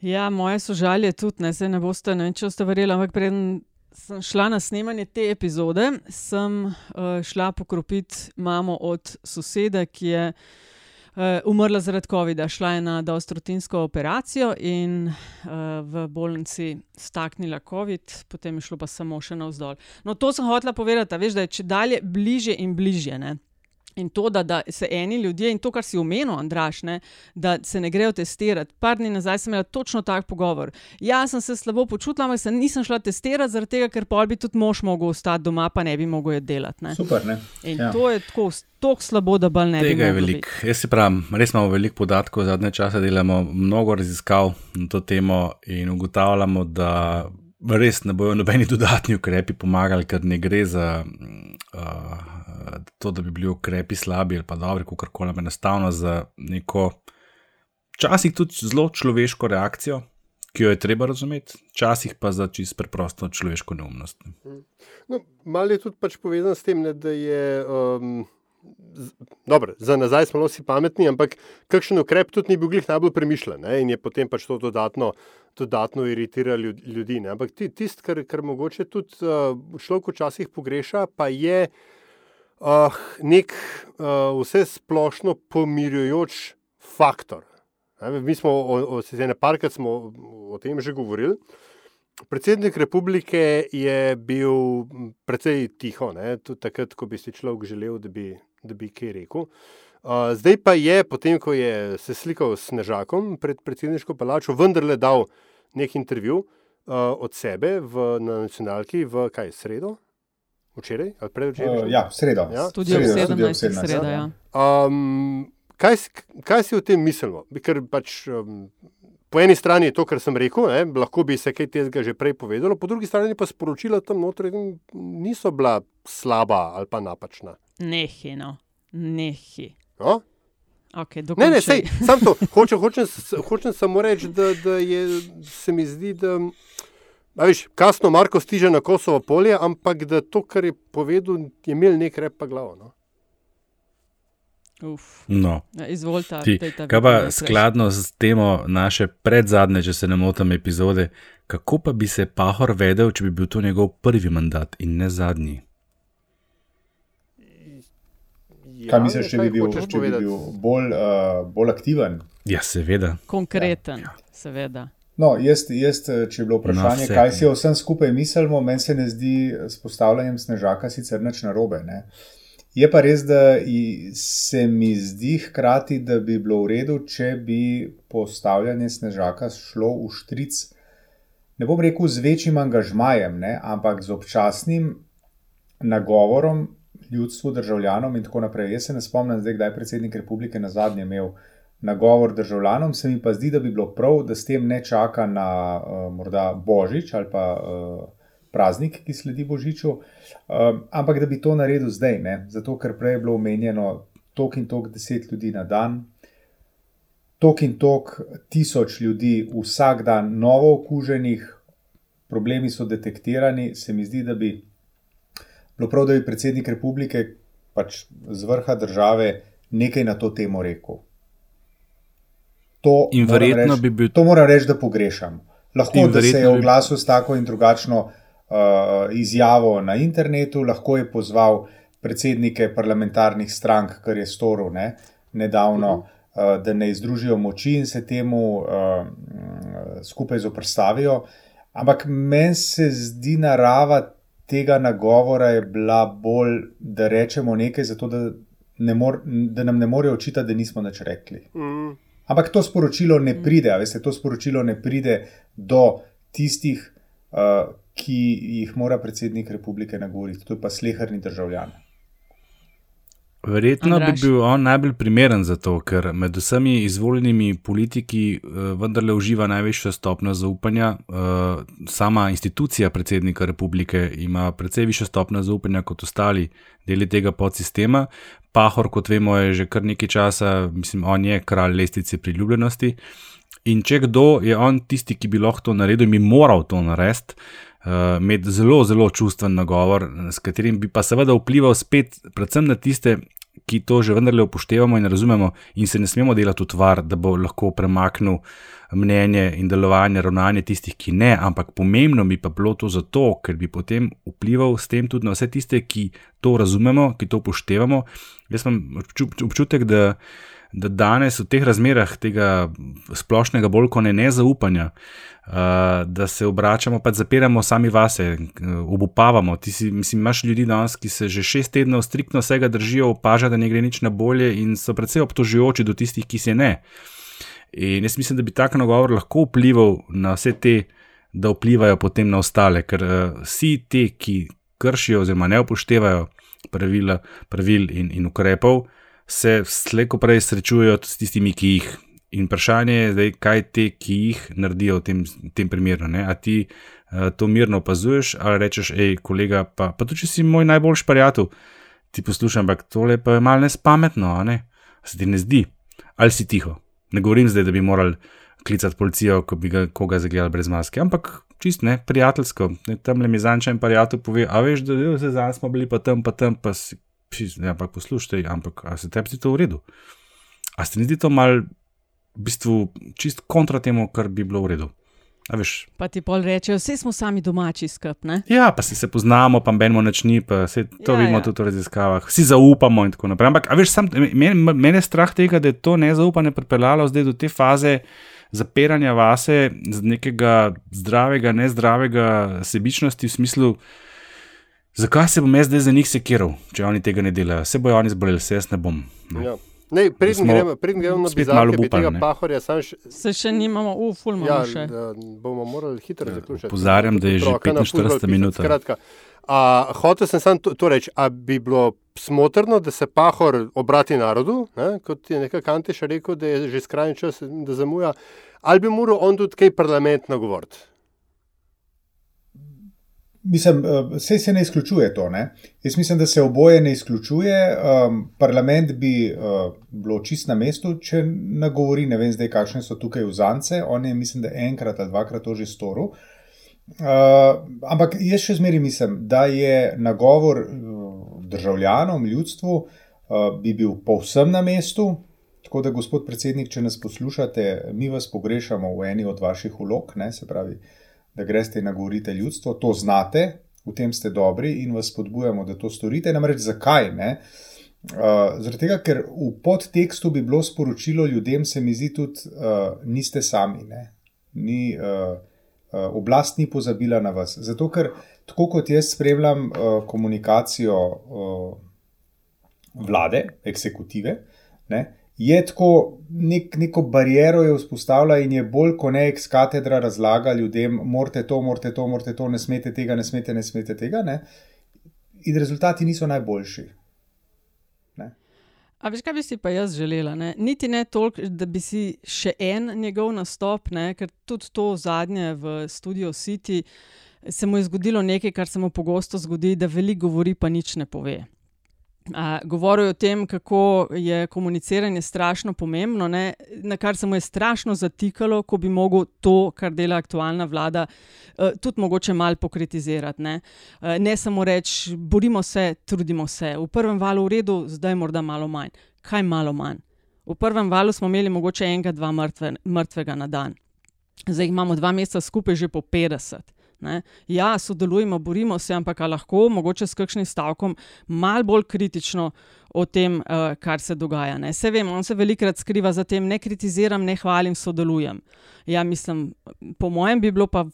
Speaker 1: Ja, moje sožalje tudi, ne, se ne boste, ne vem, če ste verjeli, ampak preden sem šla na snemanje te epizode, sem uh, šla pokropiti mamo od sosede, ki je uh, umrla zaradi COVID-a. Šla je na dostrotinsko operacijo in uh, v bolnici staknila COVID, potem je šlo pa samo še navzdol. No, to sem hotela povedati, veš, da je če dalje bliže in bliže. Ne? In to, da, da se eni ljudje, in to, kar si omenil, Andraš, ne, da se ne grejo testirati. Par dni nazaj sem imel točno tak pogovor. Jaz sem se slabo počutila, ampak se nisem šla testirati, zaradi tega, ker pol bi tudi mož mogel ostati doma, pa ne bi mogel delati. Ne.
Speaker 4: Super. Ne?
Speaker 1: In ja. to je tako, tako slabo, da bolj ne
Speaker 2: Tega
Speaker 1: bi.
Speaker 2: Tega je veliko. Jaz se pravim, res imamo veliko podatkov, zadnje čase delamo mnogo raziskav na to temo in ugotavljamo, da. Res ne bojo nobeni dodatni ukrepi pomagali, ker ne gre za uh, to, da bi bili ukrepi slabi ali pa dobri, kako koli, enostavno za neko, včasih tudi zelo človeško reakcijo, ki jo je treba razumeti, včasih pa za čisto preprosto človeško neumnost.
Speaker 3: No, Malo je tudi pač povezan s tem, ne, da je. Um... Dobro, za nazaj smo vsi pametni, ampak kakšen ukrep tudi ni bil glih najbolj premišljen ne? in je potem pač to dodatno, dodatno iritiralo ljudi. Ne? Ampak tisto, kar, kar mogoče tudi uh, človek včasih pogreša, pa je uh, uh, nek uh, vse splošno pomirjujoč faktor. Mi smo, se ene parkrat smo o tem že govorili. Predsednik republike je bil precej tiho, ne, tudi takrat, ko bi si človek želel, da bi, da bi kaj rekel. Uh, zdaj pa je, potem ko je se slikal s Nežakom pred predsedniško palačo, vendarle dal nek intervju uh, od sebe v, na nacionalki v kaj sredo, Včeraj ali predvčeraj?
Speaker 4: Uh, ja, sredo.
Speaker 1: Ja? Tudi ob 17. sredo. Ja.
Speaker 3: Um, kaj, kaj si o tem mislimo? Ker pač. Um, Po eni strani je to, kar sem rekel, ne, lahko bi se kaj tega že prej povedalo, po drugi strani pa sporočila tam notri niso bila slaba ali pa napačna.
Speaker 1: Nehi, no, nehi.
Speaker 3: No?
Speaker 1: Okay,
Speaker 3: ne, ne, sej, sam to. Hočem, hočem, hočem samo reči, da, da je, se mi zdi, da Viš, kasno Marko stiže na Kosovo polje, ampak da to, kar je povedal, je imel nek rep pa glavo. No?
Speaker 1: Uf.
Speaker 2: No.
Speaker 1: Ja, izvolite,
Speaker 2: Ti, kaj pa skladno z temo naše predzadnje, če se ne motim, epizode, kako pa bi se Pahor vedel, če bi bil to njegov prvi mandat in ne zadnji?
Speaker 4: Ja, kaj misliš, če bi bil, če bi bil bolj, uh, bolj aktiven?
Speaker 2: Ja, seveda.
Speaker 1: Konkreten,
Speaker 4: ja.
Speaker 1: ja. seveda.
Speaker 4: No, jaz, jaz, če je bilo vprašanje, no, kaj si o vsem skupaj mislimo, meni se ne zdi s postavljanjem snežaka sicer nič narobe. Ne? Je pa res, da se mi zdi hkrati, da bi bilo v redu, če bi postavljanje snežaka šlo v štric, ne bom rekel z večjim angažmajem, ne? ampak z občasnim nagovorom ljudstvu, državljanom in tako naprej. Jaz se ne spomnim, zdaj, kdaj je predsednik republike na zadnje imel nagovor državljanom, se mi pa zdi, da bi bilo prav, da s tem ne čaka na uh, morda Božič ali pa uh, praznik, ki sledi Božiču, uh, ampak da bi to naredil zdaj, ne? zato ker prej je bilo omenjeno tok in tok deset ljudi na dan. Tok in tok tisoč ljudi vsak dan, novo okuženih, problemi so detektirani. Se mi zdi, da bi bilo prav, da bi predsednik republike pač z vrha države nekaj na to temo rekel. To,
Speaker 2: in verjetno
Speaker 4: reč,
Speaker 2: bi bil.
Speaker 4: To moram reči, da pogrešam. Lahko da se je oglasil s tako in drugačno uh, izjavo na internetu, lahko je pozval predsednike parlamentarnih strank, kar je storil ne, nedavno, uh -huh. uh, da ne združijo moči in se temu uh, skupaj zoprstavijo. Ampak meni se zdi narava tega nagovora je bila bolj, da rečemo nekaj, zato da, ne mor, da nam ne morejo očitati, da nismo nič rekli. Mm. Ampak to sporočilo ne pride, veste, to sporočilo ne pride do tistih, uh, ki jih mora predsednik republike nagovoriti, to je pa slehrni državljan.
Speaker 2: Verjetno Andraž. bi bil on najbolj primeren za to, ker med vsemi izvoljenimi politiki uh, vendarle uživa najvišjo stopnjo zaupanja. Uh, sama institucija predsednika republike ima precej višjo stopnjo zaupanja kot ostali deli tega podsistema. Pahor, kot vemo, je že kar nekaj časa, mislim, on je kralj lestvice priljubljenosti. In če kdo je on tisti, ki bi lahko to naredil, bi moral to narediti. Uh, Imeti zelo, zelo čustven nagovor, s katerim bi pa seveda vplival spet, predvsem na tiste, ki to že vendarle upoštevamo in razumemo, in se ne smemo delati v tvar, da bo lahko premaknil mnenje in delovanje, ravnanje tistih, ki ne. Ampak pomembno bi pa bilo to zato, ker bi potem vplival s tem tudi na vse tiste, ki to razumemo, ki to upoštevamo. Jaz imam občutek, da da danes v teh razmerah tega splošnega bolj kot ne nezaupanja, uh, da se obračamo, pa zapiramo sami vase, obupavamo. Ti si, mislim, imaš ljudi danes, ki se že šest tednov striktno vsega držijo, opaža, da ne gre nič na bolje in so predvsej obtožujoči do tistih, ki se ne. In jaz mislim, da bi tak nagovor lahko vplival na vse te, da vplivajo potem na ostale, ker uh, vsi ti, ki kršijo oziroma ne upoštevajo pravila, pravil in, in ukrepov, se slejko prej srečujejo s tistimi, ki jih. In vprašanje je, zdaj, kaj te, ki jih naredijo v tem, tem primeru. Ne? A ti uh, to mirno opazuješ, ali rečeš, hej, kolega, pa, pa tudi če si moj najboljši prijatelj, ti poslušam, ampak tole pa je malo nespametno, ne? se ti ne zdi, ali si tiho. Ne govorim zdaj, da bi morali klicati policijo, ko bi ga koga zagledali brez maske, ampak čist ne, prijateljsko. Ne, tam le mi zančen prijatelj pove, a veš, da se zdaj smo bili pa tam, pa tam, pa si Ne, ampak poslušaj, ampak a se tebi to v redu? A se ti zdi to mal v bistvu čist kontra temu, kar bi bilo v redu?
Speaker 1: Pa ti pol rečejo, vse smo sami domači skupaj.
Speaker 2: Ja, pa si se poznamo, pa menimo načni, pa se to ja, vidimo ja. tudi v raziskavah, vsi zaupamo in tako naprej. Ampak, veš, sam, mene, mene je strah tega, da je to nezaupanje pripeljalo zdaj do te faze zapiranja vase z nekega zdravega, nezdravega sebičnosti v smislu. Zakaj se bom jaz zdaj za njih sekiral, če oni tega ne delajo? Se bojo oni zboleli, se jaz ne bom. Ne.
Speaker 3: Ja. Ne, predn gremo, predn gremo na bizarno tega pahorja,
Speaker 1: š... se še nimamo, uf, fulmo ja, še.
Speaker 3: bomo morali hitro ja, zaključiti.
Speaker 2: Pozarjam, da je že 45 minut.
Speaker 3: Hotel sem samo to, to reči, a bi bilo smotrno, da se pahor obrati narodu, ne? kot je nekaj Kantiš rekel, da je že skrajni čas, da zamuja, ali bi moral on tudi kaj parlament nagovoriti?
Speaker 4: Mislim, vse eh, se ne izključuje to. Ne? Jaz mislim, da se oboje ne izključuje. Um, parlament bi uh, bilo čist na mestu, če nagovori, ne vem zdaj, kakšne so tukaj vzance. On je, mislim, da enkrat ali dvakrat to že storil. Uh, ampak jaz še zmeraj mislim, da je nagovor državljanom, ljudstvu, uh, bi bil povsem na mestu. Tako da, gospod predsednik, če nas poslušate, mi vas pogrešamo v eni od vaših ulog, ne, se pravi, da greste in nagovorite ljudstvo, to znate, v tem ste dobri in vas spodbujamo, da to storite. Namreč zakaj? Ne? Uh, zaradi tega, ker v podtekstu bi bilo sporočilo ljudem, se mi zdi tudi, uh, niste sami. Ni, uh, uh, oblast ni pozabila na vas. Zato, ker tako kot jaz spremljam uh, komunikacijo uh, vlade, eksekutive, ne, je tako nek, neko barijero je vzpostavila in je bolj kot ne ex katedra razlaga ljudem, morate to, morate to, morate to, ne smete tega, ne smete, ne smete tega. Ne. In rezultati niso najboljši.
Speaker 1: A veš, kaj bi si pa jaz želela? Ne? Niti ne toliko, da bi si še en njegov nastop, ne? ker tudi to zadnje v Studio City se mu je zgodilo nekaj, kar se mu pogosto zgodi, da veliko govori, pa nič ne pove. Govoril je o tem, kako je komuniciranje strašno pomembno, ne? na kar se mu je strašno zatikalo, ko bi mogel to, kar dela aktualna vlada, uh, tudi mogoče malo pokritizirati. Ne, uh, ne samo reči, borimo se, trudimo se. V prvem valu v redu, zdaj morda malo manj. Kaj malo manj? V prvem valu smo imeli mogoče enega, dva mrtve, mrtvega na dan. Zdaj imamo dva meseca skupaj že po 50. Ne? Ja, sodelujemo, borimo se, ampak lahko, mogoče s kakšnim stavkom, malo bolj kritično o tem, uh, kar se dogaja. Ne? Se vem, on se velikokrat skriva za tem, ne kritiziram, ne hvalim, sodelujem. Ja, mislim, po mojem bi bilo pa,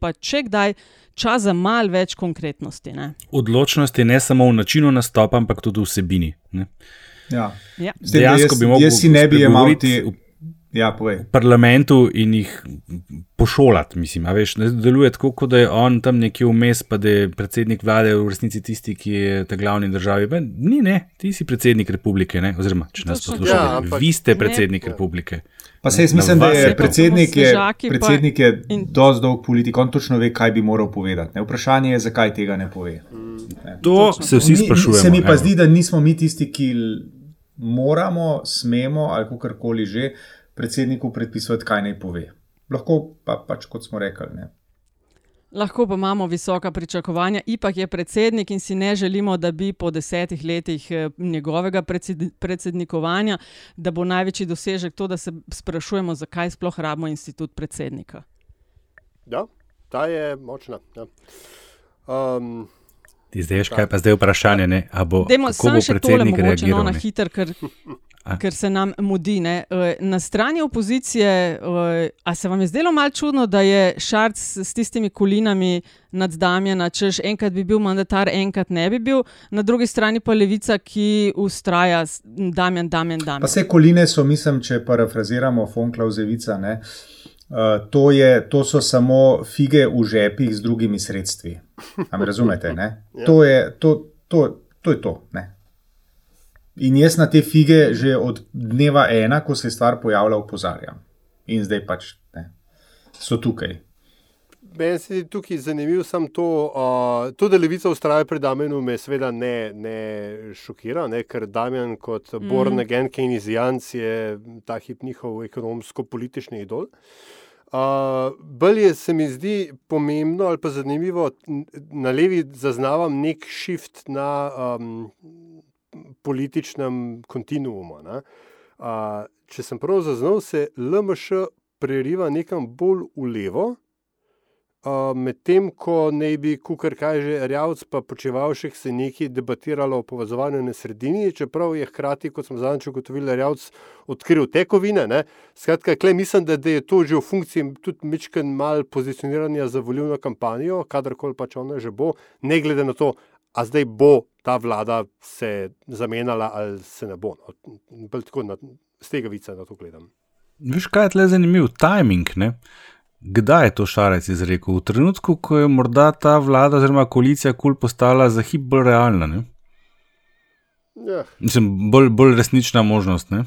Speaker 1: pa če kdaj čas za malo več konkretnosti. Ne?
Speaker 2: Odločnosti ne samo v načinu nastopa, ampak tudi v vsebini. Ne?
Speaker 4: Ja.
Speaker 1: Ja.
Speaker 2: Dejansko bi mogli.
Speaker 4: Jaz si ne bi imel ti. Ja,
Speaker 2: v parlamentu in jih pošolati. Mislim, veš, deluje tako, kot da je on tam nekje vmes, pa da je predsednik vlade v resnici tisti, ki je ta glavni državi. Ben, ni, ne, ti si predsednik republike, ne? oziroma če nas poslušate, ja, ampak, vi ste predsednik ne, republike.
Speaker 4: Pa se jaz mislim, da je predsednik, je, predsednik je dosti dolg politik, on točno ve, kaj bi moral povedati. Ne? Vprašanje je, zakaj tega ne pove.
Speaker 2: Ne? To točno. se vsi sprašujemo.
Speaker 4: Se mi pa evo. zdi, da nismo mi tisti, ki moramo, smemo ali kakorkoli že predsedniku predpisovati, kaj naj pove. Lahko pa pač, kot smo rekli. Ne.
Speaker 1: Lahko pa imamo visoka pričakovanja, ipak je predsednik in si ne želimo, da bi po desetih letih eh, njegovega predsednikovanja, da bo največji dosežek to, da se sprašujemo, zakaj sploh rabimo institut predsednika.
Speaker 3: Ja, ta je močna. Ja. Um,
Speaker 2: Ti zdaj, kaj pa zdaj vprašanje, ne? a bo,
Speaker 1: Demo,
Speaker 2: kako bo predsednik
Speaker 1: no,
Speaker 2: reagiral?
Speaker 1: Na hiter, ker, ker se nam mudi. Ne? E, na strani opozicije, e, a se vam je zdelo malo čudno, da je Šarc s tistimi kulinami nad Damjana, češ enkrat bi bil mandatar, enkrat ne bi bil, na drugi strani pa levica, ki ustraja Damjan, Damjan, Damjan.
Speaker 4: Pa vse kuline so, mislim, če parafraziramo Fonklausevica, ne? Uh, to, je, to so samo fige v žepih z drugimi sredstvi. Am razumete? ja. to, je, to, to, to je to. Ne? In jaz na te fige že od dneva ena, ko se je stvar pojavila, opozarjam. In zdaj pač ne, so tukaj.
Speaker 3: Meni se je tukaj zanimivo samo to, uh, to, da levica ustraja pred Damienom, me seveda ne, ne šokira, ne, ker Damien kot mm. Born Again Keynesianc je ta hip njihov ekonomsko-politični idol. Uh, Bolje se mi zdi pomembno ali pa zanimivo, na levi zaznavam nek shift na um, političnem kontinuumu. Uh, če sem prav zaznal, se LMŠ preriva nekam bolj v levo, Medtem ko ne bi, kar kaže Rjavc, pa počevalšek se nekaj debatiralo o povezovanju na sredini, čeprav je hkrati, kot smo zadnjič ugotovili, Rjavc odkril tekovine. Ne? Skratka, klej, mislim, da, da je to že v funkciji tudi mečken mal pozicioniranja za volilno kampanjo, kadarkoli pač ona že bo, ne glede na to, a zdaj bo ta vlada se zamenjala ali se ne bo. No? Tako na, z tega vica na to gledam.
Speaker 2: Viš, kaj je tle zanimiv timing, ne? Kdaj je to Šarec izrekel? V trenutku, ko je morda ta vlada oziroma koalicija kul postala za hip bolj realna.
Speaker 3: Ja.
Speaker 2: Mislim, bolj, bolj resnična možnost. Ne?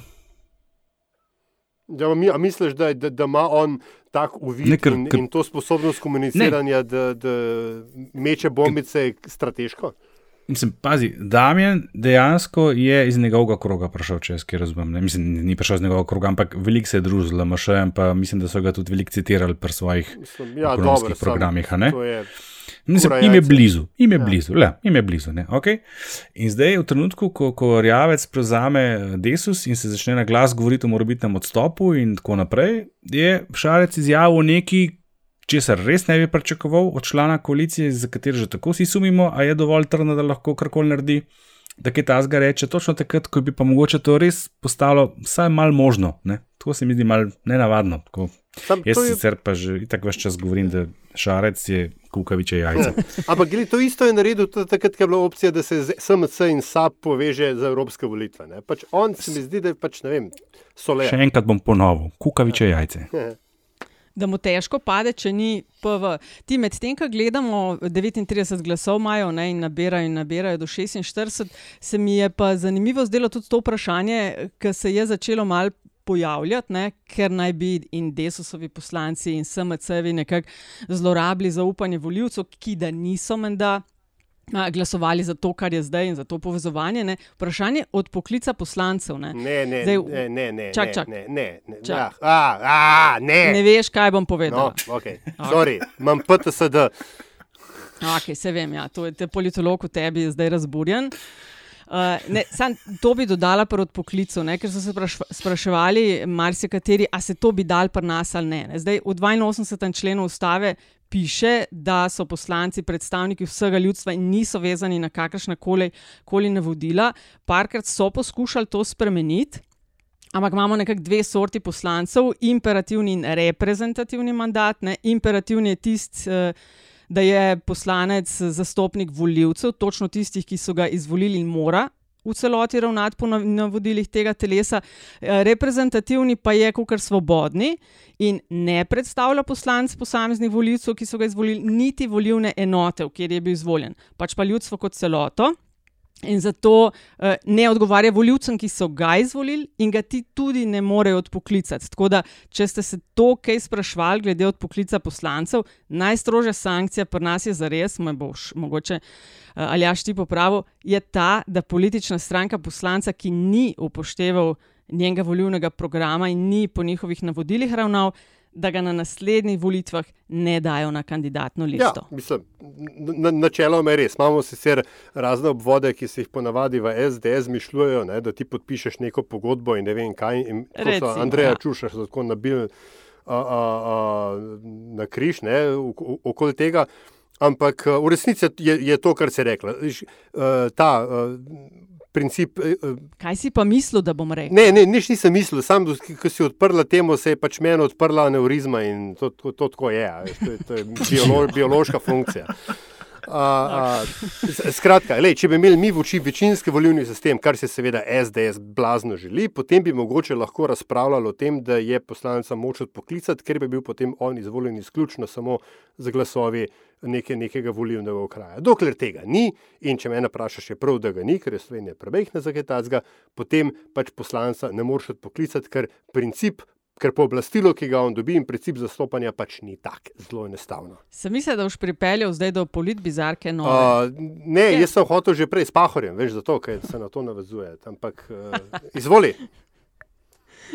Speaker 3: Ja, mi, a misliš, da, da, da ima on tak uvid ne, ker, in, in to sposobnost komuniciranja, da, da meče bombice strateško?
Speaker 2: Mislim, pazi, Damien dejansko je iz njegovega kroga prišel, če jaz kaj razumem. Ne? Mislim, ni prišel iz njegovega kroga, ampak veliko se je družil z LMŠ-jem, pa mislim, da so ga tudi veliko citirali pri svojih
Speaker 3: Mislim, ja, dobro,
Speaker 2: programih.
Speaker 3: sam,
Speaker 2: Mislim,
Speaker 3: kura
Speaker 2: im je blizu, im je
Speaker 3: Ja.
Speaker 2: blizu, le, im je blizu. ne, Okay? In zdaj, v trenutku, ko, ko Rjavec prevzame eh, Desus in se začne na glas govoriti o morebitnem odstopu in tako naprej, je Šarec izjavil nekaj, česar res ne bi pričakoval od člana koalicije, za katero že tako vsi sumimo, a je dovolj trdna, da lahko karkoli naredi. Da kaj ta zga reče, točno takrat, ko bi pa mogoče to res postalo vsaj malo možno. Ne? Tako se mi zdi malo nenavadno. Tako.
Speaker 3: Sam
Speaker 2: Jaz
Speaker 3: je-
Speaker 2: sicer pa že tako več čas govorim, da šarec je kukaviče jajce.
Speaker 3: Ja. Ampak gled, to isto je naredil tudi takrat, ko je bila opcija, da se SMC in SAP poveže za evropske volitve. Ne? Pač on se mi zdi, da je pač, ne vem, soler.
Speaker 2: Še enkrat bom ponovil, kukaviče jajce.
Speaker 1: da mu težko pade, če ni PV. Ti medtem, ko gledamo 39 glasov imajo ne, in nabirajo in nabirajo do 46, se mi je pa zanimivo zdelo tudi to vprašanje, ki se je začelo mal. Pojavljati, ne, ker naj bi in desusovi poslanci in SMC-ji nekako zlorabili zaupanje voljivcev, ki da niso menda glasovali za to, kar je zdaj in za to povezovanje. Ne. Vprašanje od poklica poslancev. Ne,
Speaker 3: Ne, ne,
Speaker 1: Zdaj,
Speaker 3: ne, ne, ne,
Speaker 1: čak, čak.
Speaker 3: ne, ne, ne,
Speaker 1: Čak.
Speaker 3: ja, a, a, ne.
Speaker 1: ne veš, kaj bom povedal.
Speaker 3: No, okay. Sorry, imam PTSD.
Speaker 1: Okay, se vem, ja, to je te politolog v tebi je zdaj razburjen. Uh, ne, sam, to bi dodala pa od poklicev, ne, ker so se spraš, spraševali, marsikateri, a se to bi dal pri nas ali ne. ne. Zdaj, v 82. členu ustave piše, da so poslanci predstavniki vsega ljudstva in niso vezani na kakršna koli, koli navodila. Parkrat so poskušali to spremeniti. Ampak imamo nekako dve sorti poslancev, imperativni in reprezentativni mandat. Ne. Imperativni je tisti, eh, da je poslanec zastopnik voljivcev, točno tistih, ki so ga izvolili in mora v celoti ravnati po nav- navodilih tega telesa. Eh, Reprezentativni pa je kar svobodni in ne predstavlja poslanc posameznih voljivcev, ki so ga izvolili, niti volilne enote, v kjer je bil izvoljen, pač pa ljudstvo kot celoto. In zato uh, ne odgovarja voljivcem, ki so ga izvolili, in ga ti tudi ne morejo odpoklicati. Tako da, če ste se to kaj sprašvali glede odpoklica poslancev, najstrožja sankcija pri nas je za res, me boš mogoče uh, ali jaš ti popravil, je ta, da politična stranka poslanca, ki ni upošteval njenega volilnega programa in ni po njihovih navodilih ravnal, da ga na naslednjih volitvah ne dajo na kandidatno
Speaker 3: Ja,
Speaker 1: listo.
Speaker 3: mislim, na- načeloma je res. Imamo sicer razne obvode, ki se jih ponavadi v SDS mišljujejo, ne, da ti podpišeš neko pogodbo in ne vem kaj. In
Speaker 1: Recimo,
Speaker 3: Andreja
Speaker 1: ja.
Speaker 3: Čuša so tako nabili a, a, a, na križ ne, ok- okoli tega. Ampak v resnici je, je to, kar se je rekla. Ta princip. eh, eh,
Speaker 1: Kaj si pa mislil, da bom rekel?
Speaker 3: Ne, ne, nič nisem mislil, sam, ko si odprla temo, se je pač meni odprla aneurizma in to, to, to tako je. a veš, To je, to je biolo, biološka funkcija. A, a, skratka, lej, če bi imeli mi v oči večinski volilni sistem, kar se seveda SDS blazno želi, potem bi mogoče lahko razpravljali o tem, da je poslanca moč odpoklicati, ker bi bil potem on izvoljen izključno samo z glasovi neke, nekega volilnega okraja. Dokler tega ni, in če me vprašaš, je prav, da ga ni, ker je Slovenija premehna za kaj takega, potem pač poslanca ne moreš odpoklicati, ker princip. Ker pooblastilo, ki ga on dobi, in princip zastopanja pač ni tak, zelo enostavno.
Speaker 1: Sem mislil, da boš pripeljal zdaj do politbizarke. No,
Speaker 3: Uh, ne, jaz sem hotel že prej s Pahorjem, veš, zato, ker se na to navezuje. Ampak uh, izvoli.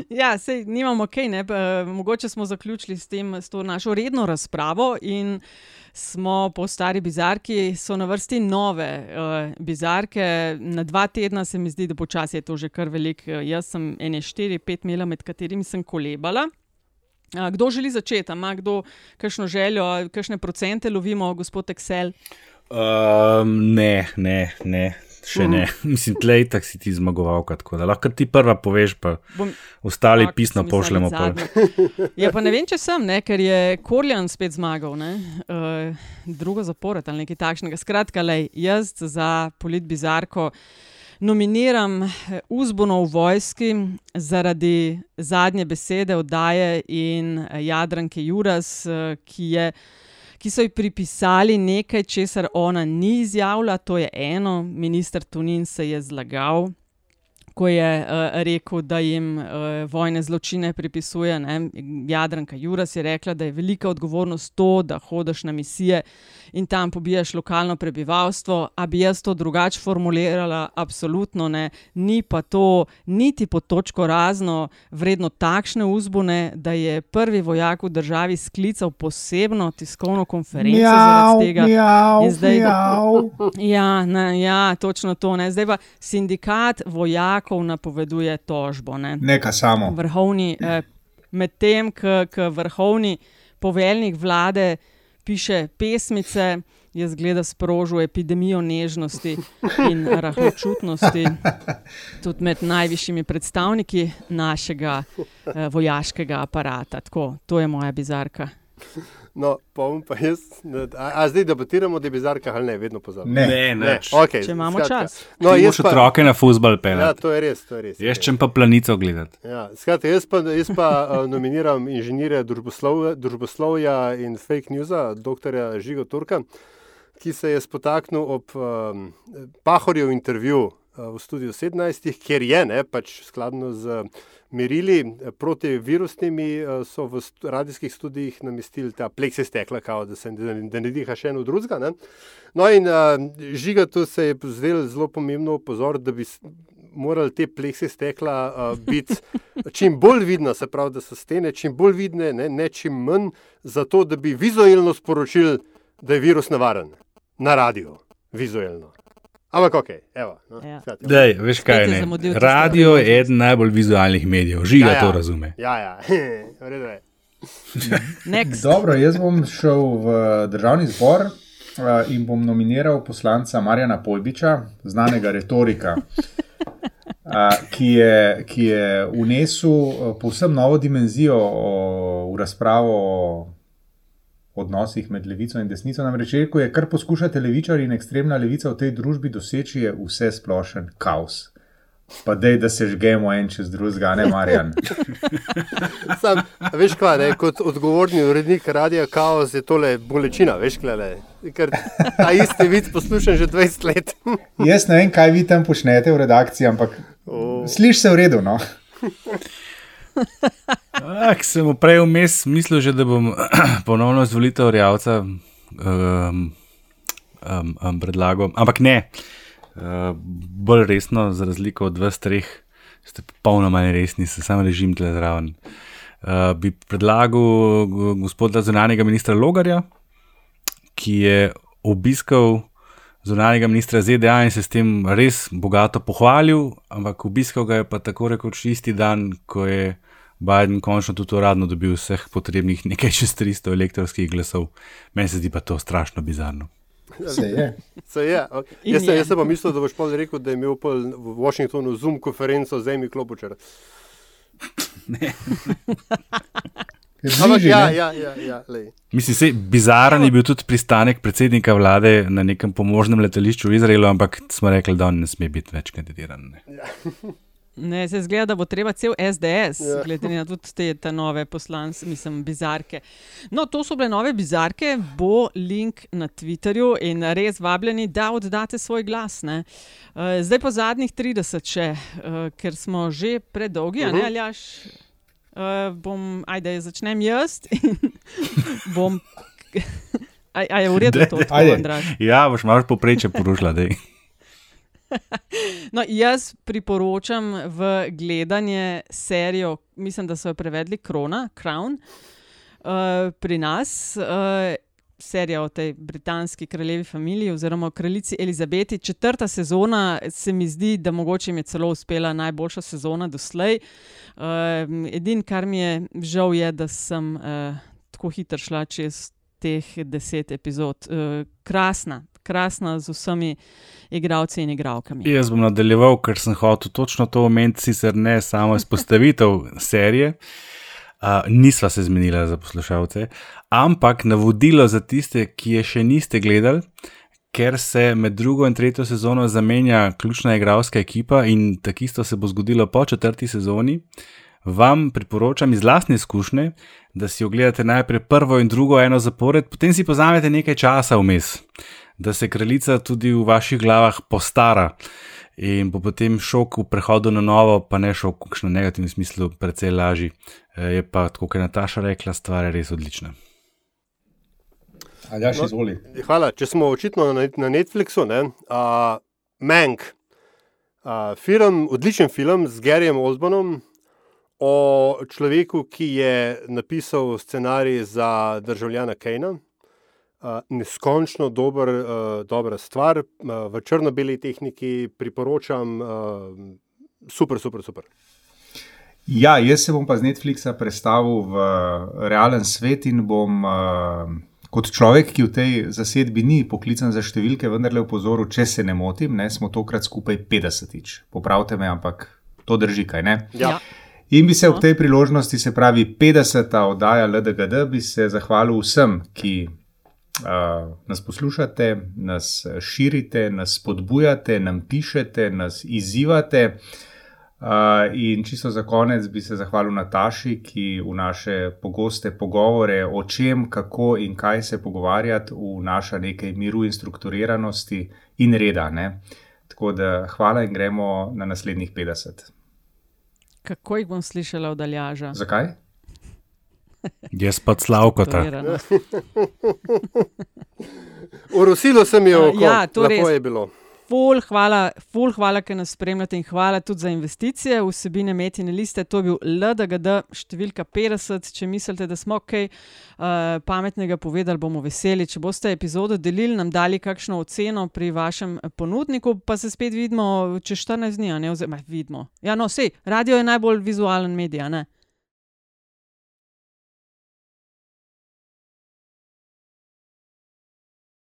Speaker 1: Ja, sej nimamo kaj, ne, pa, mogoče smo zaključili s, tem, s to našo redno razpravo in smo po stari bizarki, so na vrsti nove uh, bizarke. Na dva tedna se mi zdi, da počasi je to že kar velik. Uh, jaz sem ene štiri, pet mila, med katerimi sem kolebala. Uh, kdo želi začeti? Ima kdo kakšno željo, kakšne procente lovimo, gospod Excel?
Speaker 2: Um, ne, ne, ne, še ne. Mislim, tlej tak si ti zmagovalka, tako da lahko ti prva poveš, pa
Speaker 1: Bom-
Speaker 2: ostali
Speaker 1: Tak,
Speaker 2: pisno pošljemo.
Speaker 1: zadnja. Ja, pa ne vem, če sem, ne, ker je Korjan spet zmagal, ne, uh, drugo zapored ali nekaj takšnega. Skratka, lej, jaz za politbizarko nominiram eh, Uzbono v vojski zaradi zadnje besede oddaje in eh, Jadranke Juras, ki je. Ki so ji pripisali nekaj, česar ona ni izjavila, to je eno, minister Tunin se je zlagal, ko je uh, rekel, da jim uh, vojne zločine pripisuje. Ne? Jadranka Juras je rekla, da je velika odgovornost to, da hodiš na misije in tam pobijaš lokalno prebivalstvo. A bi jaz to drugače formulirala? Absolutno ne. Ni pa to niti pod točko razno vredno takšne uzbune, da je prvi vojak v državi sklical posebno tiskovno konferenco
Speaker 4: Mjav,
Speaker 1: zaradi tega.
Speaker 4: mjav,
Speaker 1: In zdaj-
Speaker 4: mjav.
Speaker 1: Ja, ne, ja, točno to. Ne. Zdaj pa sindikat vojakov napoveduje tožbo. Ne.
Speaker 4: Neka samo.
Speaker 1: Vrhovni, eh, medtem ko vrhovni poveljnik vlade piše pesmice, je zgleda sprožil epidemijo nežnosti in rahločutnosti tudi med najvišjimi predstavniki našega eh, vojaškega aparata. Tako, to je moja bizarka.
Speaker 3: No, pa bom pa jaz. ne, A, a zdaj debatiramo o debizarkah ali ne, vedno pozabim.
Speaker 2: Ne. Ne, nič.
Speaker 3: Okay,
Speaker 1: Če imamo
Speaker 3: skratka.
Speaker 1: čas.
Speaker 3: No, jaz pa,
Speaker 2: otroke na fusbal
Speaker 3: ja,
Speaker 2: peljati.
Speaker 3: to je res, to je res.
Speaker 2: Jaz čem pa planico gledati.
Speaker 3: Ja, skratka, jaz pa, jaz pa uh, nominiram inženirja družboslovja, družboslovja in fake newsa, dr. Žigo Turka, ki se je spotaknil ob um, Pahorjev intervju v studiu 17, kjer je, ne, pač skladno z merili eh, protivirusnimi, so v radijskih studijih namestili ta plekse stekla, kao, da, se, da, da ne diha še eno drugega. ne. No, in uh, Žiga tu se je zdel zelo pomembno opozoriti, da bi morali te plekse stekla uh, biti čim bolj vidne, se pravi, da so stene čim bolj vidne, ne, ne čim manj, zato da bi vizualno sporočili, da je virus nevaren na radiju, vizualno. Ampak ok, evo. No,
Speaker 1: Ja.
Speaker 3: skratka.
Speaker 2: Dej, veš kaj ne? Radio je eden najbolj vizualnih medijev, žiga to razume.
Speaker 3: Ja, ja, v redu je.
Speaker 1: Next.
Speaker 4: Dobro, jaz bom šel v državni zbor uh, in bom nominiral poslanca Marjana Pojbiča, znanega retorika, uh, ki, je, ki je unesel uh, povsem novo dimenzijo o, v razpravo o odnosih med levico in desnico. Namreč rekel je, kar poskušate levičari in ekstremna levica v tej družbi doseči, je vse splošen kaos. Pa dej, da se žgemo en čez drugega, ne Marjan.
Speaker 3: Sam, veš kaj, ne, kot odgovorni urednik radia Chaos je tole bolečina, veš kaj, ker ta isti vid poslušam že 20 let.
Speaker 4: Jaz ne vem, kaj vi tam počnete v redakciji, ampak
Speaker 3: O.
Speaker 4: slišiš se v redu. No?
Speaker 2: Ah, sem mu prej vmes mislil, že, da bom ponovno izvolitev Rjavca um, um, um, predlagal, ampak ne. Uh, bolj resno, za razliko od vas treh, ste popolnoma neresni, se sam režim tle zraven. Uh, bi predlagal go- gospoda zunanjega ministra Logarja, ki je obiskal zunanjega ministra ZDA in se s tem res bogato pohvalil, ampak obiskal ga je pa tako rekoč isti dan, ko je Biden končno tudi uradno dobil vseh potrebnih nekaj čez 300 elektronskih glasov. Meni se zdi pa to strašno bizarno.
Speaker 4: Se je.
Speaker 3: Se je. ok.
Speaker 1: In
Speaker 3: Jaz, sem-
Speaker 1: je.
Speaker 3: jaz sem pa mislil, da boš pol rekel, da je imel v Washingtonu Zoom konferenco z Amy Klobučar. Ampak
Speaker 4: Bliži,
Speaker 3: ja,
Speaker 4: ne?
Speaker 3: ja, ja, ja, lej.
Speaker 2: Mislim, se bizaren je bil tudi pristanek predsednika vlade na nekem pomožnem letališču v Izraelu, ampak smo rekli, da on ne sme biti več kandidiran. Ne.
Speaker 1: Ne, se zgleda, da bo treba cel SDS,
Speaker 3: Ja.
Speaker 1: ja. glede na tudi te, te nove poslance, mislim, bizarke. No, to so bile nove bizarke, bo link na Twitterju in res vabljeni, da oddate svoj glas. Ne. Uh, zdaj po zadnjih 30, še, uh, ker smo že predolgi, uh -huh.
Speaker 3: Mhm.
Speaker 1: ne aljaš. Uh, bom, ajde, začnem jaz in bom. A, a je v redu to, tako,
Speaker 4: Ajde.
Speaker 1: Andraž?
Speaker 2: Ja, boš malo poprečje porušila. daj.
Speaker 1: No, jaz priporočam v gledanje serijo, mislim, da so jo prevedli Krona, Crown, uh, pri nas. Uh, Serija o tej britanski kraljevi familiji oziroma o kraljici Elizabeti. Četrta sezona se mi zdi, da mogoče mi je celo uspela najboljša sezona doslej. Uh, Edino, kar mi je žal, je, da sem uh, tako hitro šla čez teh deset epizod. Uh, krasna, krasna z vsemi igravci in igravkami.
Speaker 2: Jaz bom nadaljeval, ker sem hotel točno to omeniti, sicer ne samo izpostavitev serije, uh, nisva se zmenila za poslušalce, ampak navodilo za tiste, ki je še niste gledali, ker se med drugo in tretjo sezono zamenja ključna igralska ekipa in tako isto se bo zgodilo po četrti sezoni. Vam priporočam iz lastne izkušnje, da si ogledate najprej prvo in drugo eno zapored, potem si pozamete nekaj časa vmes, da se kraljica tudi v vaših glavah postara in bo potem šok v prehodu na novo, pa ne šok v kakšnem negativnem smislu, precej lažji. Eh, je pa, kot je Nataša rekla, stvar je res odlična.
Speaker 4: Aljaš, no,
Speaker 3: hvala. Če smo očitno na, na Netflixu, ne, uh, Mank, uh, film, odličen film z Garyjem Osbornom o človeku, ki je napisal scenarij za državljana Kejna. Uh, neskončno dober, uh, dobra stvar, uh, v črno-beli tehniki priporočam, super, super, super.
Speaker 4: Ja, jaz se bom pa z Netflixa predstavil v realen svet in bom kot človek, ki v tej zasedbi ni poklican za številke, vendarle upozoril, če se ne motim, ne, smo tokrat skupaj 50-tič. Popravite me, ampak to drži kaj ne.
Speaker 3: Ja.
Speaker 4: In bi se ob tej priložnosti, se pravi 50. oddaja LDGD, bi se zahvalil vsem, ki nas poslušate, nas širite, nas spodbujate, nam pišete, nas izzivate. Uh, in čisto za konec bi se zahvalil Nataši, ki v naše pogoste pogovore o čem, kako in kaj se pogovarjati, vnaša nekaj miru in strukturiranosti in reda. Ne? Tako da hvala in gremo na naslednjih 50.
Speaker 1: Kako jih bom slišala od Aljaža?
Speaker 4: Zakaj?
Speaker 2: Jaz pa slavko ta.
Speaker 3: Urosilo sem jo,
Speaker 1: Uh, ja, to
Speaker 3: lepo je bilo.
Speaker 1: Ful, hvala, ful, hvala, ker nas spremljate in hvala tudi za investicije v vsebine Metine liste. To je bil LDGD številka 50. Če mislite, da smo kaj uh, pametnega povedali, bomo veseli. Če boste epizodo delili, nam dali kakšno oceno pri vašem ponudniku, pa se spet vidimo čez 14 dni, a ne oziroma vidimo. Ja, no, sej, radio je najbolj vizualen medij, a ne.